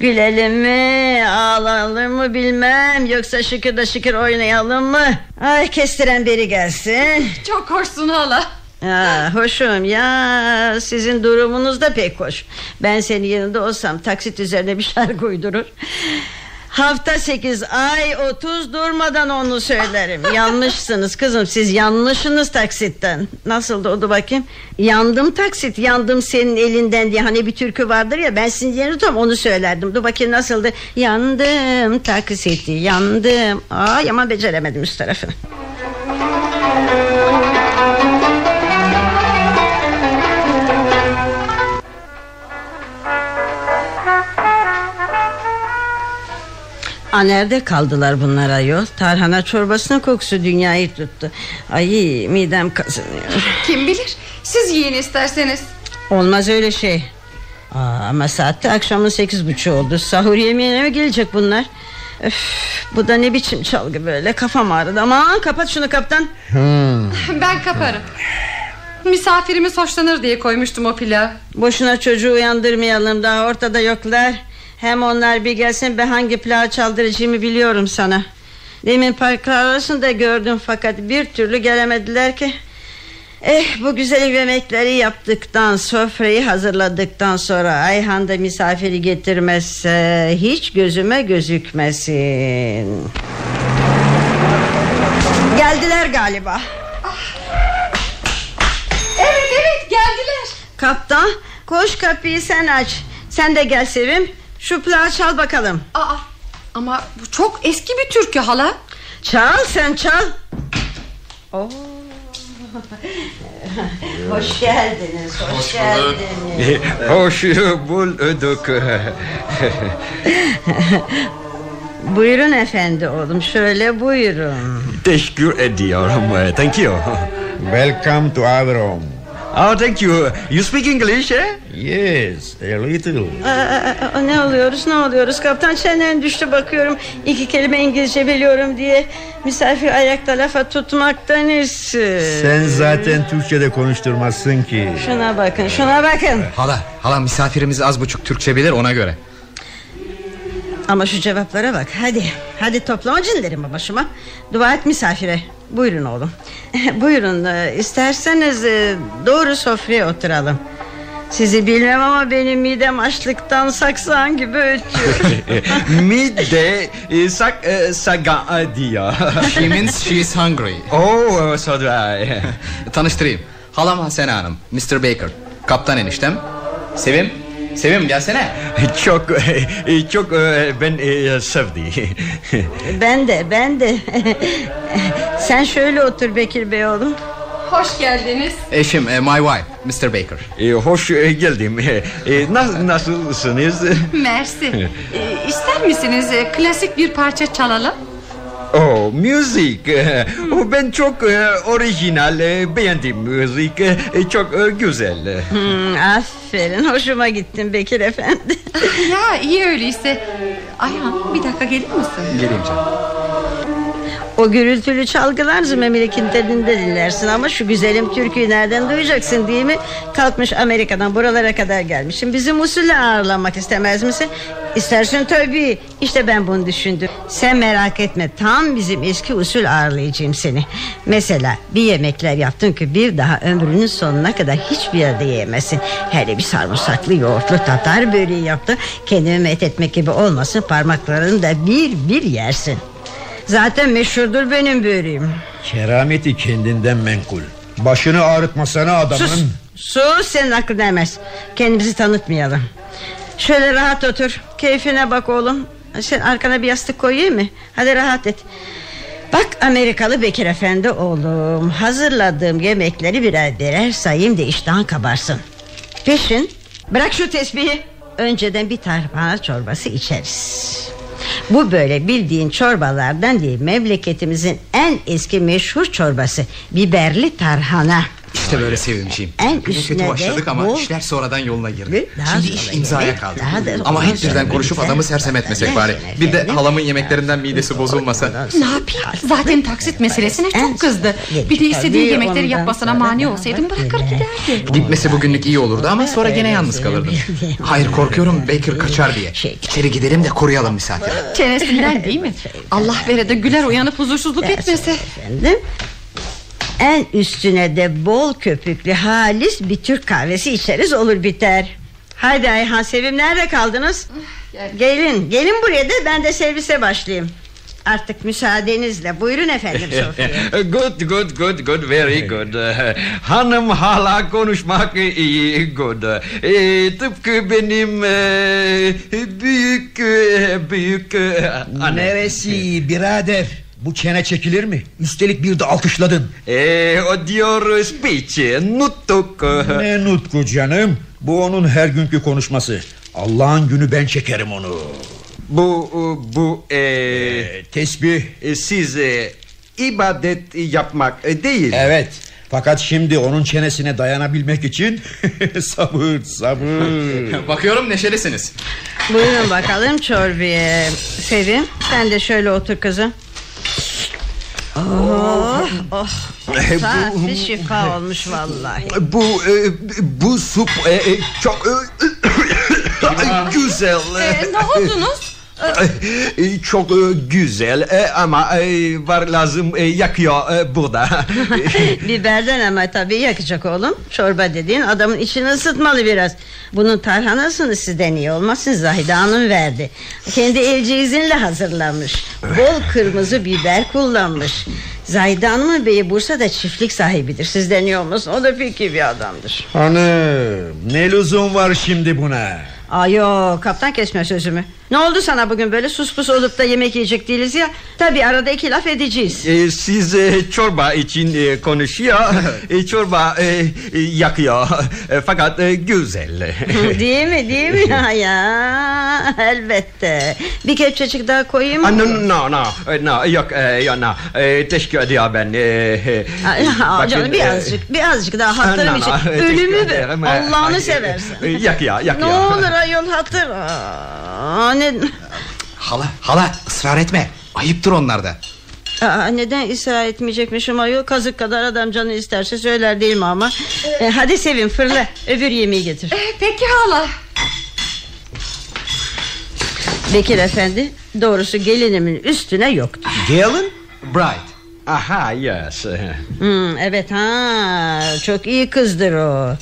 gülelim mi ağlayalım mı bilmem. Yoksa şükür de şükür oynayalım mı? Ay kestiren biri gelsin. Çok hoşsun hala. Ya, Hoşum ya. Sizin durumunuz da pek hoş. Ben senin yanında olsam taksit üzerine bir şarkı uydurur Hafta sekiz ay otuz durmadan onu söylerim. Yanlışsınız kızım siz yanlışsınız taksitten. Nasıl oldu bakayım. Yandım taksit yandım senin elinden diye. Hani bir türkü vardır ya ben sizin yerine tutam onu söylerdim. Dur bakayım nasıldı. Yandım taksiti yandım. Ay ama beceremedim üst tarafını Aa, nerede kaldılar bunlar ayol? Tarhana çorbasının kokusu dünyayı tuttu. Ay midem kazınıyor. Kim bilir? Siz yiyin isterseniz. Olmaz öyle şey. Aa, Ama saatte akşamın sekiz buçuğu oldu. Sahur yemeğine mi gelecek bunlar? Öf, Bu da ne biçim çalgı böyle? Kafam ağrıdı. Aman kapat şunu kaptan. Ben kaparım. Misafirimiz hoşlanır diye koymuştum o pilav. Boşuna çocuğu uyandırmayalım. Daha ortada yoklar Hem onlar bir gelsin ben hangi plağı çaldıracağımı biliyorum sana. Demin park arasında gördüm Fakat bir türlü gelemediler ki. Eh bu güzel yemekleri yaptıktan Sofrayı hazırladıktan sonra Ayhan da misafiri getirmezse Hiç gözüme gözükmesin. Geldiler galiba. Evet evet geldiler. Kaptan koş kapıyı sen aç. Sen de gel Sevim Şu plağı çal bakalım Aa, Ama bu çok eski bir türkü hala Çal sen çal Oo. Hoş geldiniz Hoş, geldiniz Hoş bulduk. Buyurun efendi oğlum şöyle buyurun Teşekkür ediyorum. Thank you. welcome to our home. Oh, thank you. You speak English, eh? Yes, a little. Aa, Ne oluyoruz ne oluyoruz kaptan çenen düştü bakıyorum iki kelime İngilizce biliyorum diye Misafir ayakta lafa tutmaktan iyisi Sen zaten Türkçe'de konuşturmazsın ki. Şuna bakın şuna bakın Hala hala misafirimiz az buçuk Türkçe bilir ona göre Ama şu cevaplara bak hadi. Hadi toplama cinlerimi başıma? Dua et misafire. Buyurun oğlum. Buyurun e, isterseniz e, doğru sofraya oturalım. Sizi bilmem ama benim midem açlıktan saksan gibi ötüyor Midde eh, sak eh, saga diyor. She means she is hungry. Oh, so dry. Tanıştırayım. Halam Hasene Hanım Mr. Baker. Kaptan eniştem. Sevim Sevim gelsene çok çok eh, ben eh, sevdi. Ben de ben de Sen şöyle otur Bekir Bey oğlum Hoş geldiniz Eşim eh, my wife Mr. Baker Hoş geldim. Eh, nas- Nasılsınız? Mersi ee, İster misiniz e, klasik bir parça çalalım Oh müzik e, o ben çok e, orijinal e, beğendim müzik. E, çok e, güzel. Hmm, aferin hoşuma gittin Bekir efendi. Ya iyi öyleyse. Ayhan bir dakika gelir misin? Geleyim canım. O gürültülü çalgılar memleketlerinde dinlersin. Ama şu güzelim türküyü nereden duyacaksın değil mi? Kalkmış Amerika'dan buralara kadar gelmişim Bizim usulle ağırlanmak istemez misin? İstersin tabii İşte ben bunu düşündüm. Sen merak etme tam bizim eski usul ağırlayacağım seni. Mesela bir yemekler yaptın ki Bir daha ömrünün sonuna kadar hiçbir yerde yiyemezsin. Hele bir sarımsaklı yoğurtlu tatar böreği yaptı. Kendimi met etmek gibi olmasın Parmaklarını da bir bir yersin Zaten meşhurdur benim böreğim. Kerameti kendinden menkul. Başını ağrıtmasana adamın. Sus Sus senin aklın ermez Kendimizi tanıtmayalım. Şöyle rahat otur. Keyfine bak oğlum. Sen arkana bir yastık koyayım mı? Hadi rahat et. Bak Amerikalı Bekir Efendi oğlum. Hazırladığım yemekleri birer birer sayayım da iştahın kabarsın. Peşin. Bırak şu tesbihi. Önceden bir tarhana çorbası içeriz bu böyle bildiğin çorbalardan değil Memleketimizin en eski meşhur çorbası Biberli tarhana İşte böyle sevinmişim. En üstüne kötü başladık ama bol- işler sonradan yoluna girdi. Daha Şimdi iş imzaya kaldı. Ama hep birden konuşup adamı sersem etmesek bari. Bir de halamın yemeklerinden midesi bozulmasa. Ne yapayım zaten taksit meselesine çok kızdı Bir de istediği yemekleri yapmasına mani olsaydım bırakır giderdi Gitmesi bugünlük iyi olurdu ama sonra gene yalnız kalırdım. Hayır korkuyorum Baker kaçar diye. Şey- İçeri gidelim de koruyalım misafiri. Çenesinden değil mi? Allah vere de güler uyanıp huzursuzluk etmese Efendim en üstüne de bol köpüklü halis bir Türk kahvesi içeriz olur biter. Haydi Ayhan Sevim nerede kaldınız? Gelin gelin buraya da ben de servise başlayayım. Artık müsaadenizle buyurun efendim Sofya. Good good good good very good Hanım hala konuşmak iyi good E, Tıpkı benim e, büyük e, büyük e, anne Neresi birader? Bu çene çekilir mi? Üstelik bir de alkışladın. E, o diyor speech nutuk Ne nutku canım? Bu onun her günkü konuşması. Allah'ın günü ben çekerim onu. Bu bu e, Ee, tesbih. e, siz e, ibadet yapmak e, değil Evet. Fakat şimdi onun çenesine dayanabilmek için sabır sabır. Bakıyorum neşelisiniz. buyurun bakalım çorbaya. Sevim sen de şöyle otur kızım. Oh, oh. Safi şifa olmuş vallahi. Bu e, bu sup e, e, çok e, güzel. e, Ne oldunuz? Çok e, güzel. E, ama e, var lazım yakıyor burada. Biberden ama tabii yakacak oğlum. Çorba dediğin adamın içini ısıtmalı biraz. Bunun tarhanasını sizden iyi olmasın Zahide Hanım verdi. Kendi el ceyizinle hazırlanmış Bol kırmızı biber kullanmış. Zahide Hanım'ın beyi Bursa'da çiftlik sahibidir. Sizden iyi olmasın o da pek iyi bir adamdır. Hanım ne lüzum var şimdi buna? Aa yok kaptan kesme sözümü Ne oldu sana bugün? Böyle sus pus olup da yemek yiyecek değiliz ya. Tabii arada iki laf edeceğiz. E, Siz e, çorba için e, konuşuyor. E, Çorba e, e, yakıyor. E, Fakat e, güzel. Değil mi değil mi? Ya, ya elbette. Bir kepçecik daha koyayım mı? no, no, no, e, no, yok, e, yok, no. E, teşekkür ediyor ben. E, e, bakın, canım e, birazcık birazcık daha hatırım no, no, için. Ölümü ederim. E, Allah'ını ay, seversen. e, Yakıyor, Ne yakıyor. olur ayol hatır Aa, ne... Hala hala ısrar etme. Ayıptır onlarda. Aa, neden ısrar etmeyecekmişim ayol Kazık kadar adam canı isterse söyler değil mi ama e, Hadi Sevim fırla öbür yemeği getir E, Peki hala Bekir efendi doğrusu gelinimin üstüne yoktu Galen? Bright. Aha, yes. Hmm, evet ha çok iyi kızdır o.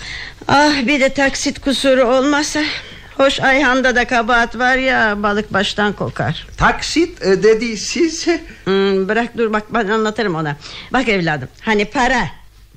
Ah bir de taksit kusuru olmasa. Hoş Ayhan'da da kabahat var ya balık baştan kokar. Taksit e, dedi siz. Hmm, bırak dur bak ben anlatırım ona. Bak evladım hani para.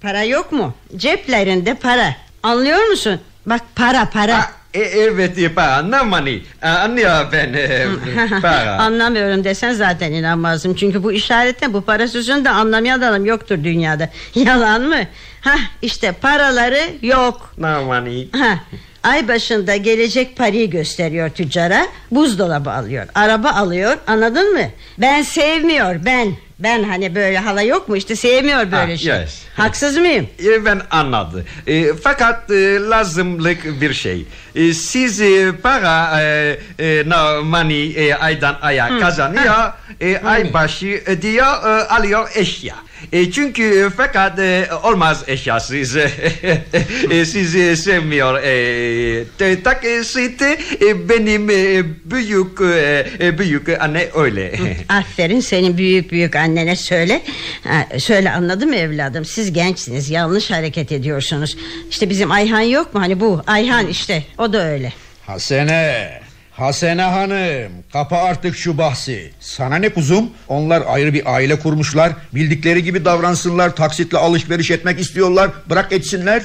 Para yok mu? Ceplerinde para. Anlıyor musun? Bak para para. Ah, e, evet, e, para, money. E, Anlıyor ben. e, para. Anlamıyorum desen zaten inanmazdım. Çünkü bu işaretle bu para sözünü de anlamayan adam yoktur dünyada. Yalan mı? Hah işte paraları yok. Money. Ha, Ay başında gelecek parayı gösteriyor tüccara Buzdolabı alıyor Araba alıyor anladın mı? Ben sevmiyor ben Ben hani böyle hala yok mu işte sevmiyor böyle Ah, şey yes. Haksız mıyım E, Ben anladım. E, fakat e, lazımlık bir şey. E, siz e, para e, e, no money e, aydan aya kazanıyor. E, ay başı ödüyor e, alıyor eşya. E, çünkü e, fakat e, olmaz eşyasız. e, sizi sevmiyor. E, te- taksit e, benim e, büyük e, e, büyük anne öyle. Aferin senin büyük büyük annene söyle. Ha, Söyle anladın mı evladım Siz gençsiniz yanlış hareket ediyorsunuz. İşte bizim Ayhan yok mu? Hani bu Ayhan işte o da öyle. Hasene Hasene hanım kapa artık şu bahsi. Sana ne kuzum? Onlar ayrı bir aile kurmuşlar Bildikleri gibi davransınlar Taksitle alışveriş etmek istiyorlar. Bırak etsinler.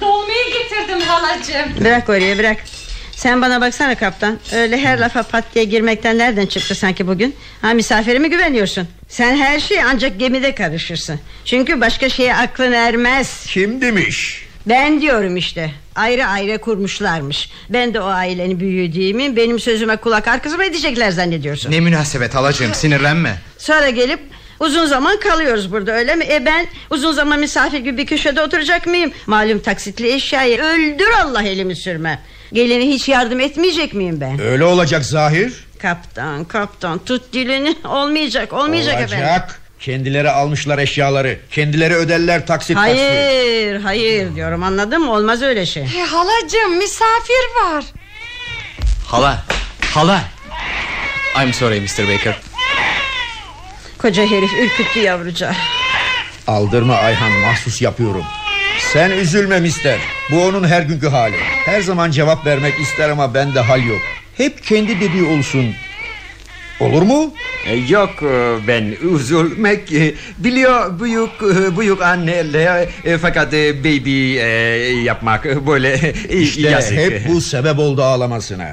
Dolmayı getirdim halacığım. Bırak oraya bırak sen bana baksana kaptan. Öyle her lafa pat diye girmekten nereden çıktı sanki bugün? Ha misafire mi güveniyorsun. Sen her şeye ancak gemide karışırsın. Çünkü başka şeye aklın ermez. Kim demiş? Ben diyorum işte. Ayrı ayrı kurmuşlarmış. Ben de o ailenin miyim? Benim sözüme kulak arkası mı edecekler zannediyorsun? Ne münasebet halacığım sinirlenme. Sonra gelip uzun zaman kalıyoruz burada öyle mi? E ben uzun zaman misafir gibi bir köşede oturacak mıyım? Malum taksitli eşyayı öldür Allah elimi sürme. Gelini hiç yardım etmeyecek miyim ben? Öyle olacak zahir Kaptan kaptan tut dilini olmayacak olmayacak efendim. Olacak Kendileri almışlar eşyaları Kendileri öderler taksit taksit Hayır hayır diyorum anladın mı? Olmaz öyle şey. E, halacığım misafir var. Hala hala I'm sorry Mr. Baker Koca herif ürküttü yavrucağı. Aldırma Ayhan mahsus yapıyorum Sen üzülme mister. Bu onun her günkü hali. Her zaman cevap vermek ister ama bende hal yok. Hep kendi dediği olsun. Olur mu? E, Yok e, ben üzülmek e, biliyor büyük büyük anneler fakat baby yapmak böyle İşte yazık. hep bu sebep oldu ağlamasına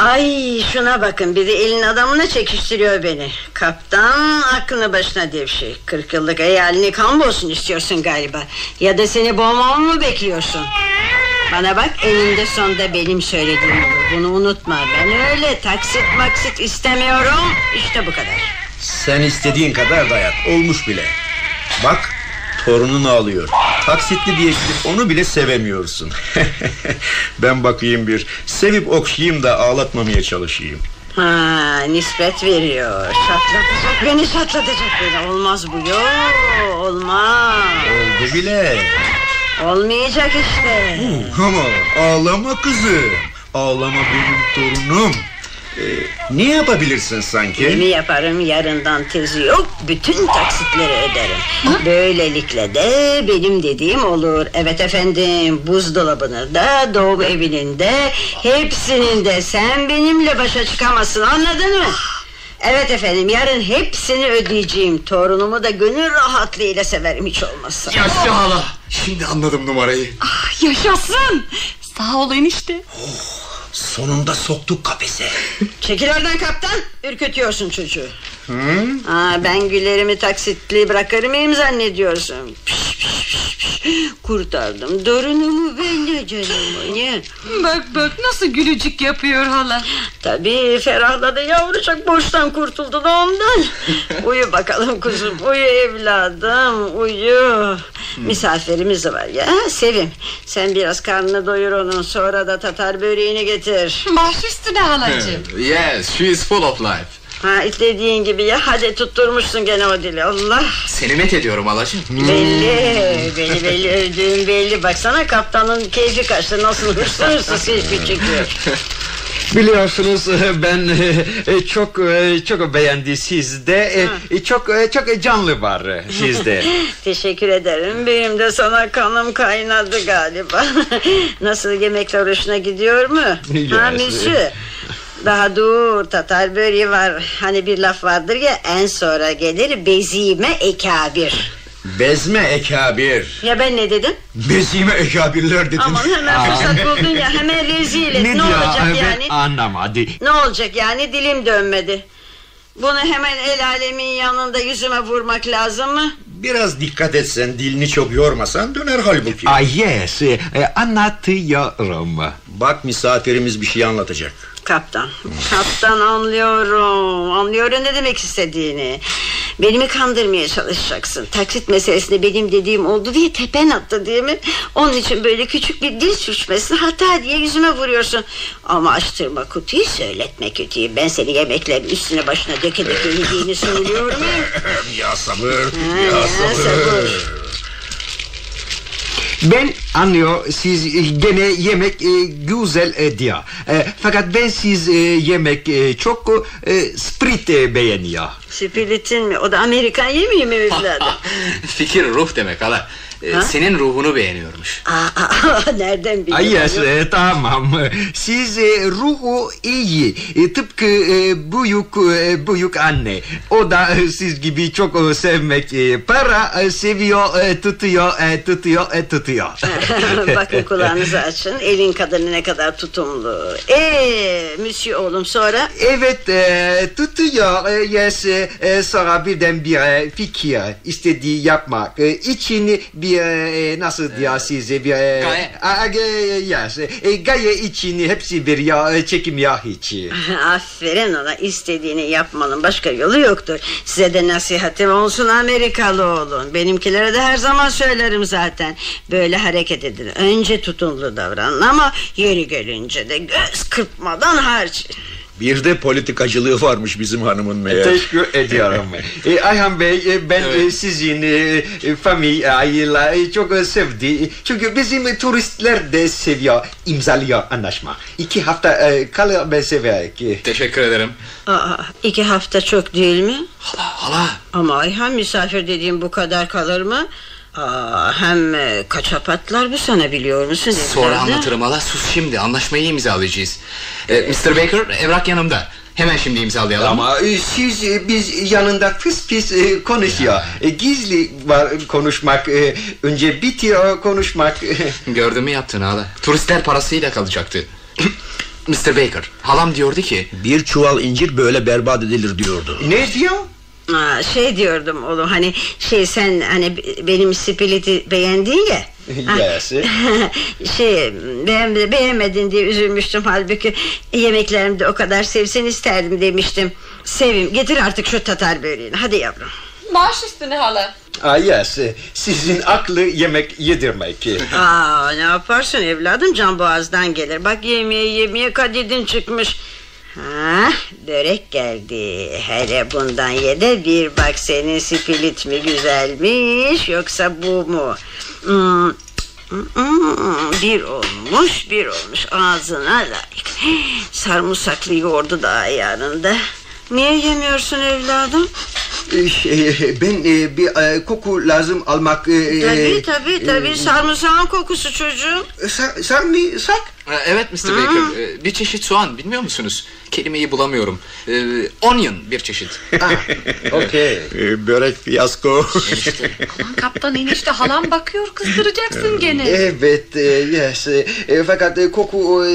Ay şuna bakın bir de elin adamına çekiştiriyor beni. Kaptan aklını başına devşi. 40 yıllık eyalini kan olsun istiyorsun galiba. Ya da seni boğmamı mı bekliyorsun? Bana bak eninde sonunda benim söylediğim olur. Bunu unutma. Ben öyle taksit maksit istemiyorum. İşte bu kadar. Sen istediğin kadar dayat olmuş bile Bak torunun ağlıyor Taksitli diye gidip onu bile sevemiyorsun Ben bakayım bir Sevip okşayayım da ağlatmamaya çalışayım Ha nispet veriyor. Çatlatacak beni çatlatacak beni. Olmaz bu yok. Olmaz. Oldu bile Olmayacak işte. Ama ağlama kızım Ağlama benim torunum Ee, ne yapabilirsin sanki? Kimi yaparım yarından tezi yok Bütün taksitleri öderim Böylelikle de benim dediğim olur Evet efendim buzdolabını da doğum evinin de Hepsinin de sen benimle başa çıkamazsın anladın mı? Evet efendim yarın hepsini ödeyeceğim Torunumu da gönül rahatlığıyla severim hiç olmazsa Yaşlı hala. Şimdi anladım numarayı. Ah, yaşasın. Sağ ol enişte. Sonunda soktuk kafese. Çekil oradan kaptan. Ürkütüyorsun çocuğu Aa, Ben güllerimi taksitli bırakır mıyım zannediyorsun Piş, piş, piş, piş. Kurtardım Dorunumu ben de canımı ne? Bak bak nasıl gülücük yapıyor hala. Tabii ferahladı yavrucak borçtan kurtuldu da ondan Uyu bakalım kuzum uyu evladım uyu Misafirimiz de var ya Sevim sen biraz karnını doyur onun Sonra da tatar böreğini getir Baş üstüne halacığım. Yes, she is full of life. Ha dediğin gibi ya. Hadi tutturmuşsun gene o dili. Allah. Seni met ediyorum halacığım Belli belli belli. Öldüğün belli. Baksana kaptanın keyfi kaçtı. Nasıl hırslı hırslı selfie çekiyor Biliyorsunuz e, ben e, çok e, çok beğendi sizde. E, çok çok canlı var sizde. Teşekkür ederim. Benim de sana kanım kaynadı galiba. Nasıl yemekler hoşuna gidiyor mu? Ha Yes. Daha dur Tatar böreği var Hani bir laf vardır ya En sonra gelir bezime ekabir Bezme ekabir Ya ben ne dedim? Bezime ekabirler dedim Aman hemen fırsat buldun ya Hemen rezil et ne, diyor? olacak Ben yani? Anlamadı. Ne olacak yani dilim dönmedi Bunu hemen el alemin yanında yüzüme vurmak lazım mı? Biraz dikkat etsen dilini çok yormasan döner halbuki. Ah yes, e, anlatıyorum. Bak misafirimiz bir şey anlatacak. Kaptan. Kaptan anlıyorum. Anlıyorum ne demek istediğini. Beni mi kandırmaya çalışacaksın? Taksit meselesinde benim dediğim oldu diye tepen attı değil mi? Onun için böyle küçük bir dil sürçmesini hata diye yüzüme vuruyorsun. Ama açtırma kutuyu söyletme kötüyü. Ben seni yemeklerin üstüne başına döke döke yediğini söylüyorum ya. ya sabır, ya ya sabır. sabır. Ben anlıyor siz e, gene yemek e, güzel e, diyor. E, fakat ben siz e, yemek e, çok e, sprit e, beğeniyor. Spiritin mi? O da Amerikan yemeği mi evladım? Fikir ruh demek hala. Ee, senin ruhunu beğeniyormuş. Aa, aa, nereden biliyorsun? yes, e, tamam. Siz e, ruhu iyi. E, tıpkı e, büyük e, büyük anne. O da e, siz gibi çok e, sevmek. E, para e, seviyor, e, tutuyor, e, tutuyor, e, tutuyor. Bakın kulağınızı açın. Elin kadını ne kadar tutumlu. Eee Monsieur oğlum sonra? Evet e, tutuyor e, yes e, sonra birden bir e, fikir istediği yapmak e, için bir e, nasıl diyor size bir e, Gaye. a- e, yes, e, gaye için hepsi bir ya e, çekimiyor hiç. Aferin ona istediğini yapmanın başka yolu yoktur. Size de nasihatim olsun Amerikalı olun. Benimkilere de her zaman söylerim zaten. Böyle hareket edin. Önce tutumlu davranın ama yeri gelince de göz kırpmadan harcayın. Bir de politikacılığı varmış bizim hanımın meğer. Teşekkür ediyorum. e, Ayhan Bey e, ben e, sizin e, e, familya e, çok sevdi. Çünkü bizim turistler de seviyor imzalıyor anlaşma. İki hafta e, kalır ben severek. Teşekkür ederim. Aa, iki hafta çok değil mi? Hala hala. Ama Ayhan misafir dediğim bu kadar kalır mı? Aa, hem e, kaça patlar bu sana biliyor musun? Sonra evladım? anlatırım hala. Sus şimdi anlaşmayı imzalayacağız. Ee, Mr. Baker evrak yanımda. Hemen şimdi imzalayalım. Ama siz e, biz yanında pis pis e, konuşuyor. E, gizli var konuşmak. önce bitiyor konuşmak. Gördün mü yaptığını hala. Turistler parasıyla kalacaktı. Mr. Baker halam diyordu ki Bir çuval incir böyle berbat edilir diyordu. ne diyor? Aa, şey diyordum oğlum hani şey sen hani benim spiriti beğendin ya. Yes. şey de beğenmedin diye üzülmüştüm halbuki yemeklerimde o kadar sevsin isterdim demiştim. Sevim getir artık şu tatar böreğini hadi yavrum. Baş üstüne hala. Ah yes. e, Sizin aklı yemek yedirmek. Aa ne yaparsın evladım can boğazdan gelir. Bak yemeğe yemeğe kadedin çıkmış. Ha, börek geldi. Hele bundan ye de bir bak senin spilit mi güzelmiş yoksa bu mu? Hmm, hmm, bir olmuş bir olmuş ağzına layık. Sarımsaklı yoğurdu da ayarında. Niye yemiyorsun evladım? Şey, ben e, bir e, koku lazım almak. e, Tabii tabii tabii sarımsağın kokusu çocuğum. Sar, sarımsak? "Ee, Evet Mr. Baker ee, bir çeşit soğan bilmiyor musunuz? Kelimeyi bulamıyorum. Ee, onion bir çeşit. Okey. Ee, Börek fiyasko. Aman kaptan enişte halam bakıyor kızdıracaksın gene. Evet, e, yes. E, e, fakat e, koku e,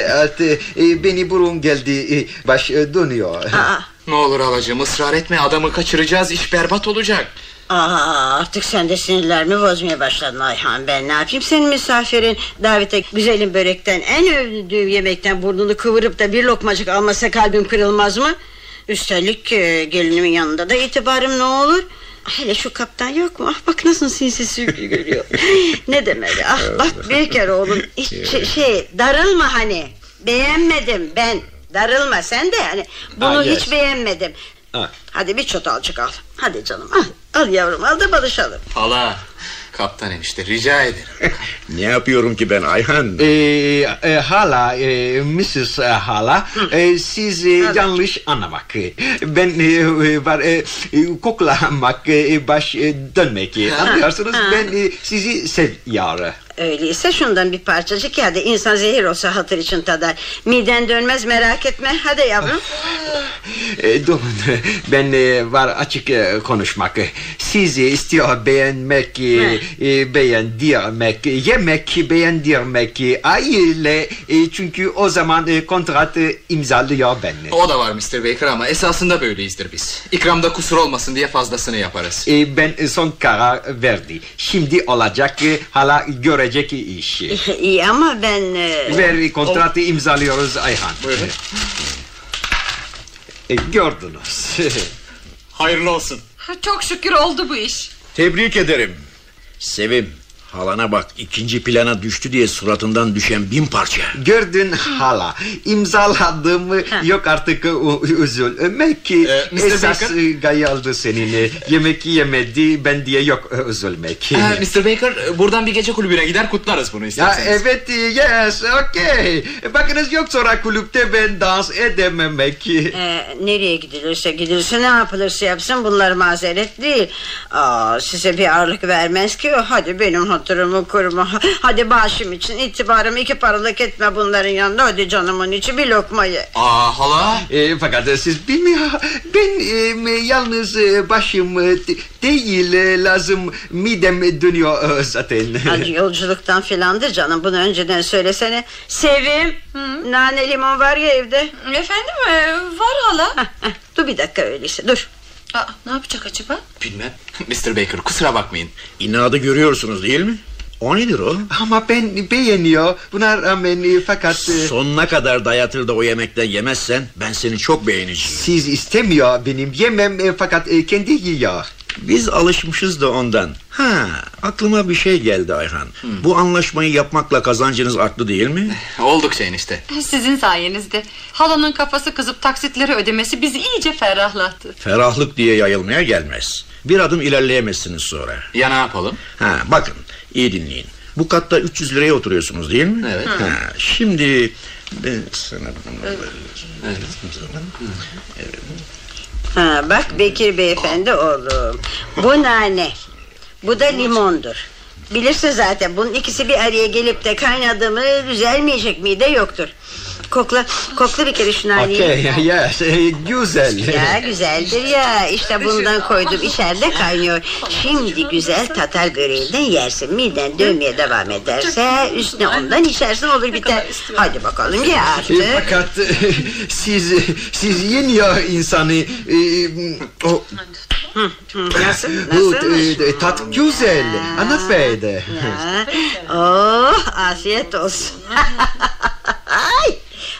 e, e, beni burun geldi. e, baş e, dönüyor. Aa, Ne olur halacığım ısrar etme adamı kaçıracağız iş berbat olacak. Aa, artık sen de sinirlerimi bozmaya başladın Ayhan ben ne yapayım senin misafirin davete güzelim börekten en övdüğüm yemekten burnunu kıvırıp da bir lokmacık almasa kalbim kırılmaz mı? Üstelik e, gelinimin yanında da itibarım ne olur? Hele şu kaptan yok mu? Ah bak nasıl sinsi sürgü görüyor. ne demeli? Ah bak kere oğlum hiç şey, şey, darılma hani. Beğenmedim ben. Darılma sen de hani. Bunu Ah, yes. hiç beğenmedim. Ah. Hadi bir çatalcık al. Hadi canım al. Al yavrum al da barışalım. Hala kaptan enişte rica ederim. ne yapıyorum ki ben Ayhan? E, e, hala, e, Mrs. Hala, e, siz e, yanlış anlamak. Ben e, e, var e, e, koklamak, e, baş e, dönmek. e, Anlıyorsunuz? ha. Ben e, sizi seviyorum. Öyleyse şundan bir parçacık ya da insan zehir olsa hatır için tadar. Miden dönmez merak etme. Hadi yavrum. E, durun ben e, var açık e, konuşmak. Sizi istiyor beğenmek, e, e, beğendirmek, yemek beğendirmek, aile e, çünkü o zaman e, kontrat e, imzalıyor ben. O da var Mr. Baker ama esasında böyleyizdir biz. İkramda kusur olmasın diye fazlasını yaparız. E, ben son karar verdi. Şimdi olacak e, hala görecek iş. İyi ama ben... e, Ver kontratı imzalıyoruz Ayhan. Buyurun. E, gördünüz. Hayırlı olsun. Çok şükür oldu bu iş. Tebrik ederim. Sevim halana bak ikinci plana düştü diye suratından düşen bin parça. Gördün hala imzaladım yok artık u- üzülmek Ee, Mr. esas Baker? e, gaye aldı senin yemek yemedi ben diye yok e, üzülmek Ee, Mr. Baker e, buradan bir gece kulübüne gider kutlarız bunu ya isterseniz. evet yes okay bakınız yok sonra kulüpte ben dans edememek e, nereye gidilirse gidilse ne yapılırsa yapsın bunlar mazeret değil. Aa, size bir ağırlık vermez ki. Hadi benim hatırımı kurma. Hadi başım için itibarım iki paralık etme bunların yanında. Hadi canımın içi bir lokma ye. Aa hala. E, fakat siz bilmiyor ben e, yalnız e, başım e, de- değil e, lazım midem dönüyor zaten Hadi yolculuktan filandır canım. Bunu önceden söylesene. Sevim. Nane limon var ya evde. Efendim var hala. Dur bir dakika öyleyse dur. Aa, ne yapacak acaba? Bilmem. Mr. Baker kusura bakmayın. İnadı görüyorsunuz değil mi? O nedir o? Ama ben beğeniyor. Buna rağmen e, fakat e, Sonuna kadar dayatır da o yemekten yemezsen ben seni çok beğeneceğim. siz istemiyor benim yemem e, fakat kendi yiyor. Biz alışmışız da ondan. Ha, aklıma bir şey geldi Ayhan. Bu anlaşmayı yapmakla kazancınız arttı değil mi? Oldukça enişte. Sizin sayenizde. Halanın kafası kızıp taksitleri ödemesi bizi iyice ferahlattı. Ferahlık diye yayılmaya gelmez. Bir adım ilerleyemezsiniz sonra. Ya ne yapalım? Ha, bakın iyi dinleyin. Bu katta 300 liraya oturuyorsunuz değil mi? Evet. Ha, şimdi ben sana Ha, bak Bekir beyefendi oğlum. Bu nane. Bu da limondur. Bilirsin zaten bunun ikisi bir araya gelip de kaynadı mı düzelmeyecek miyde yoktur. Kokla, kokla bir kere şu naneyi. Okay, yes, e, güzel. Ya güzeldir ya işte bundan koydum içeride kaynıyor Şimdi güzel tatar böreğinden yersin Miden dönmeye devam ederse Üstüne ondan içersin olur biter Hadi bakalım E, artık fakat e, siz siz yeniyor insanı. E, o, Hı, Nasıl? Nasıl? e, tat güzel. Hanımefendi. Ya, Oh afiyet olsun Ay,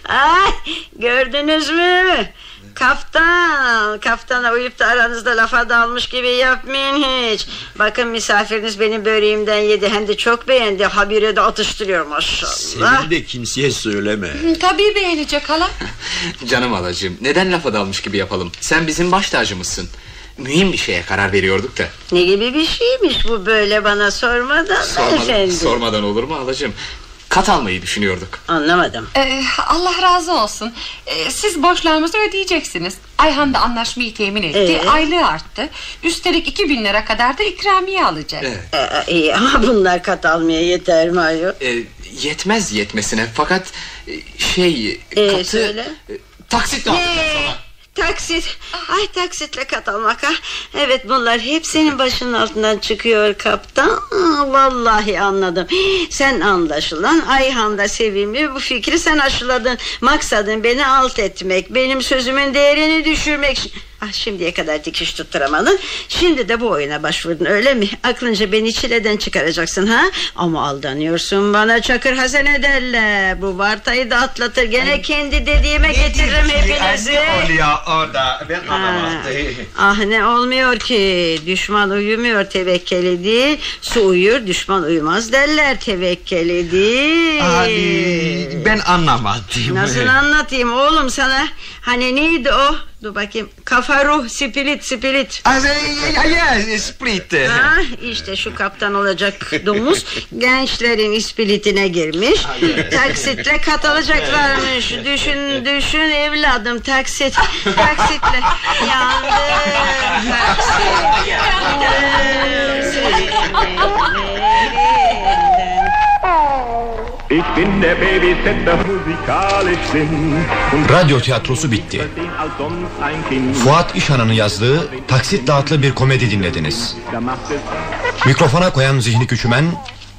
ay gördünüz mü? Kaftan, kaftana uyup da aranızda lafa dalmış gibi yapmayın hiç. Bakın misafiriniz benim böreğimden yedi hem de çok beğendi. Habire de atıştırıyor maşallah. Senin de kimseye söyleme. Tabii beğenecek hala. Canım halacığım neden lafa dalmış gibi yapalım? Sen bizim baş tacımızsın. Mühim bir şeye karar veriyorduk da. Ne gibi bir şeymiş bu böyle bana sormadan Sormadan, efendim. sormadan olur mu halacığım? Kat almayı düşünüyorduk. Anlamadım. Ee, Allah razı olsun. Ee, siz borçlarımızı ödeyeceksiniz. Ayhan da anlaşmayı temin etti. Ee? Aylığı arttı. Üstelik 2000 lira kadar da ikramiye alacak. Evet. Ee, iyi ama bunlar kat almaya yeter mi ayol? E, yetmez yetmesine fakat e, şey Ee, katı söyle. e, taksitle alacağız Ne? sana. Taksit. Ay taksitle kat almak ha. Evet bunlar hep senin başının altından çıkıyor kaptan. Vallahi anladım. Sen anlaşılan Ayhan'da sevimli bu fikri sen aşıladın. Maksadın beni alt etmek. Benim sözümün değerini düşürmek. Ah, şimdiye kadar dikiş tutturamadın. Şimdi de bu oyuna başvurdun öyle mi? Aklınca beni çileden çıkaracaksın ha? Ama aldanıyorsun bana çakır hazine derler. Bu vartayı da atlatır. Gene kendi dediğime getiririm hepinizi. oluyor orada? Ben Ha. Ah ne olmuyor ki düşman uyumuyor tevekkeli değil su uyur düşman uyumaz derler tevekkeli değil Abi ben anlamadım. Nasıl anlatayım oğlum sana hani neydi o dur bakayım kafa ruh spirit spirit yes, split. Ha, işte şu kaptan olacak domuz gençlerin ispiritine girmiş. Taksitle kat alacaklarmış. Düşün düşün evladım taksit. Taksitle. Yandım taksit. Yandım. Ich bin der Babysitter musikalisch. Und Radyo tiyatrosu bitti. Fuat İşan'ın yazdığı Taksit Dağıtlı bir komedi dinlediniz. Mikrofona koyan Zihni Küçümen,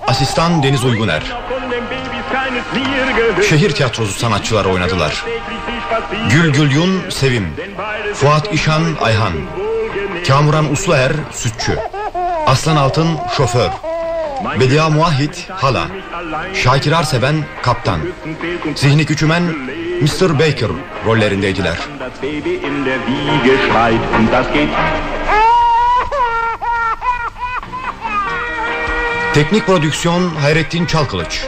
asistan Deniz Uyguner. Şehir tiyatrosu sanatçıları oynadılar. Gül Gülyun Sevim, Fuat İşan Ayhan, Kamuran Usluer Sütçü, Aslan Altın Şoför, Bedia Muahit Hala, Şakir Arseven Kaptan, Zihni Küçümen Mr. Baker rollerindeydiler. Teknik prodüksiyon Hayrettin Çalkılıç.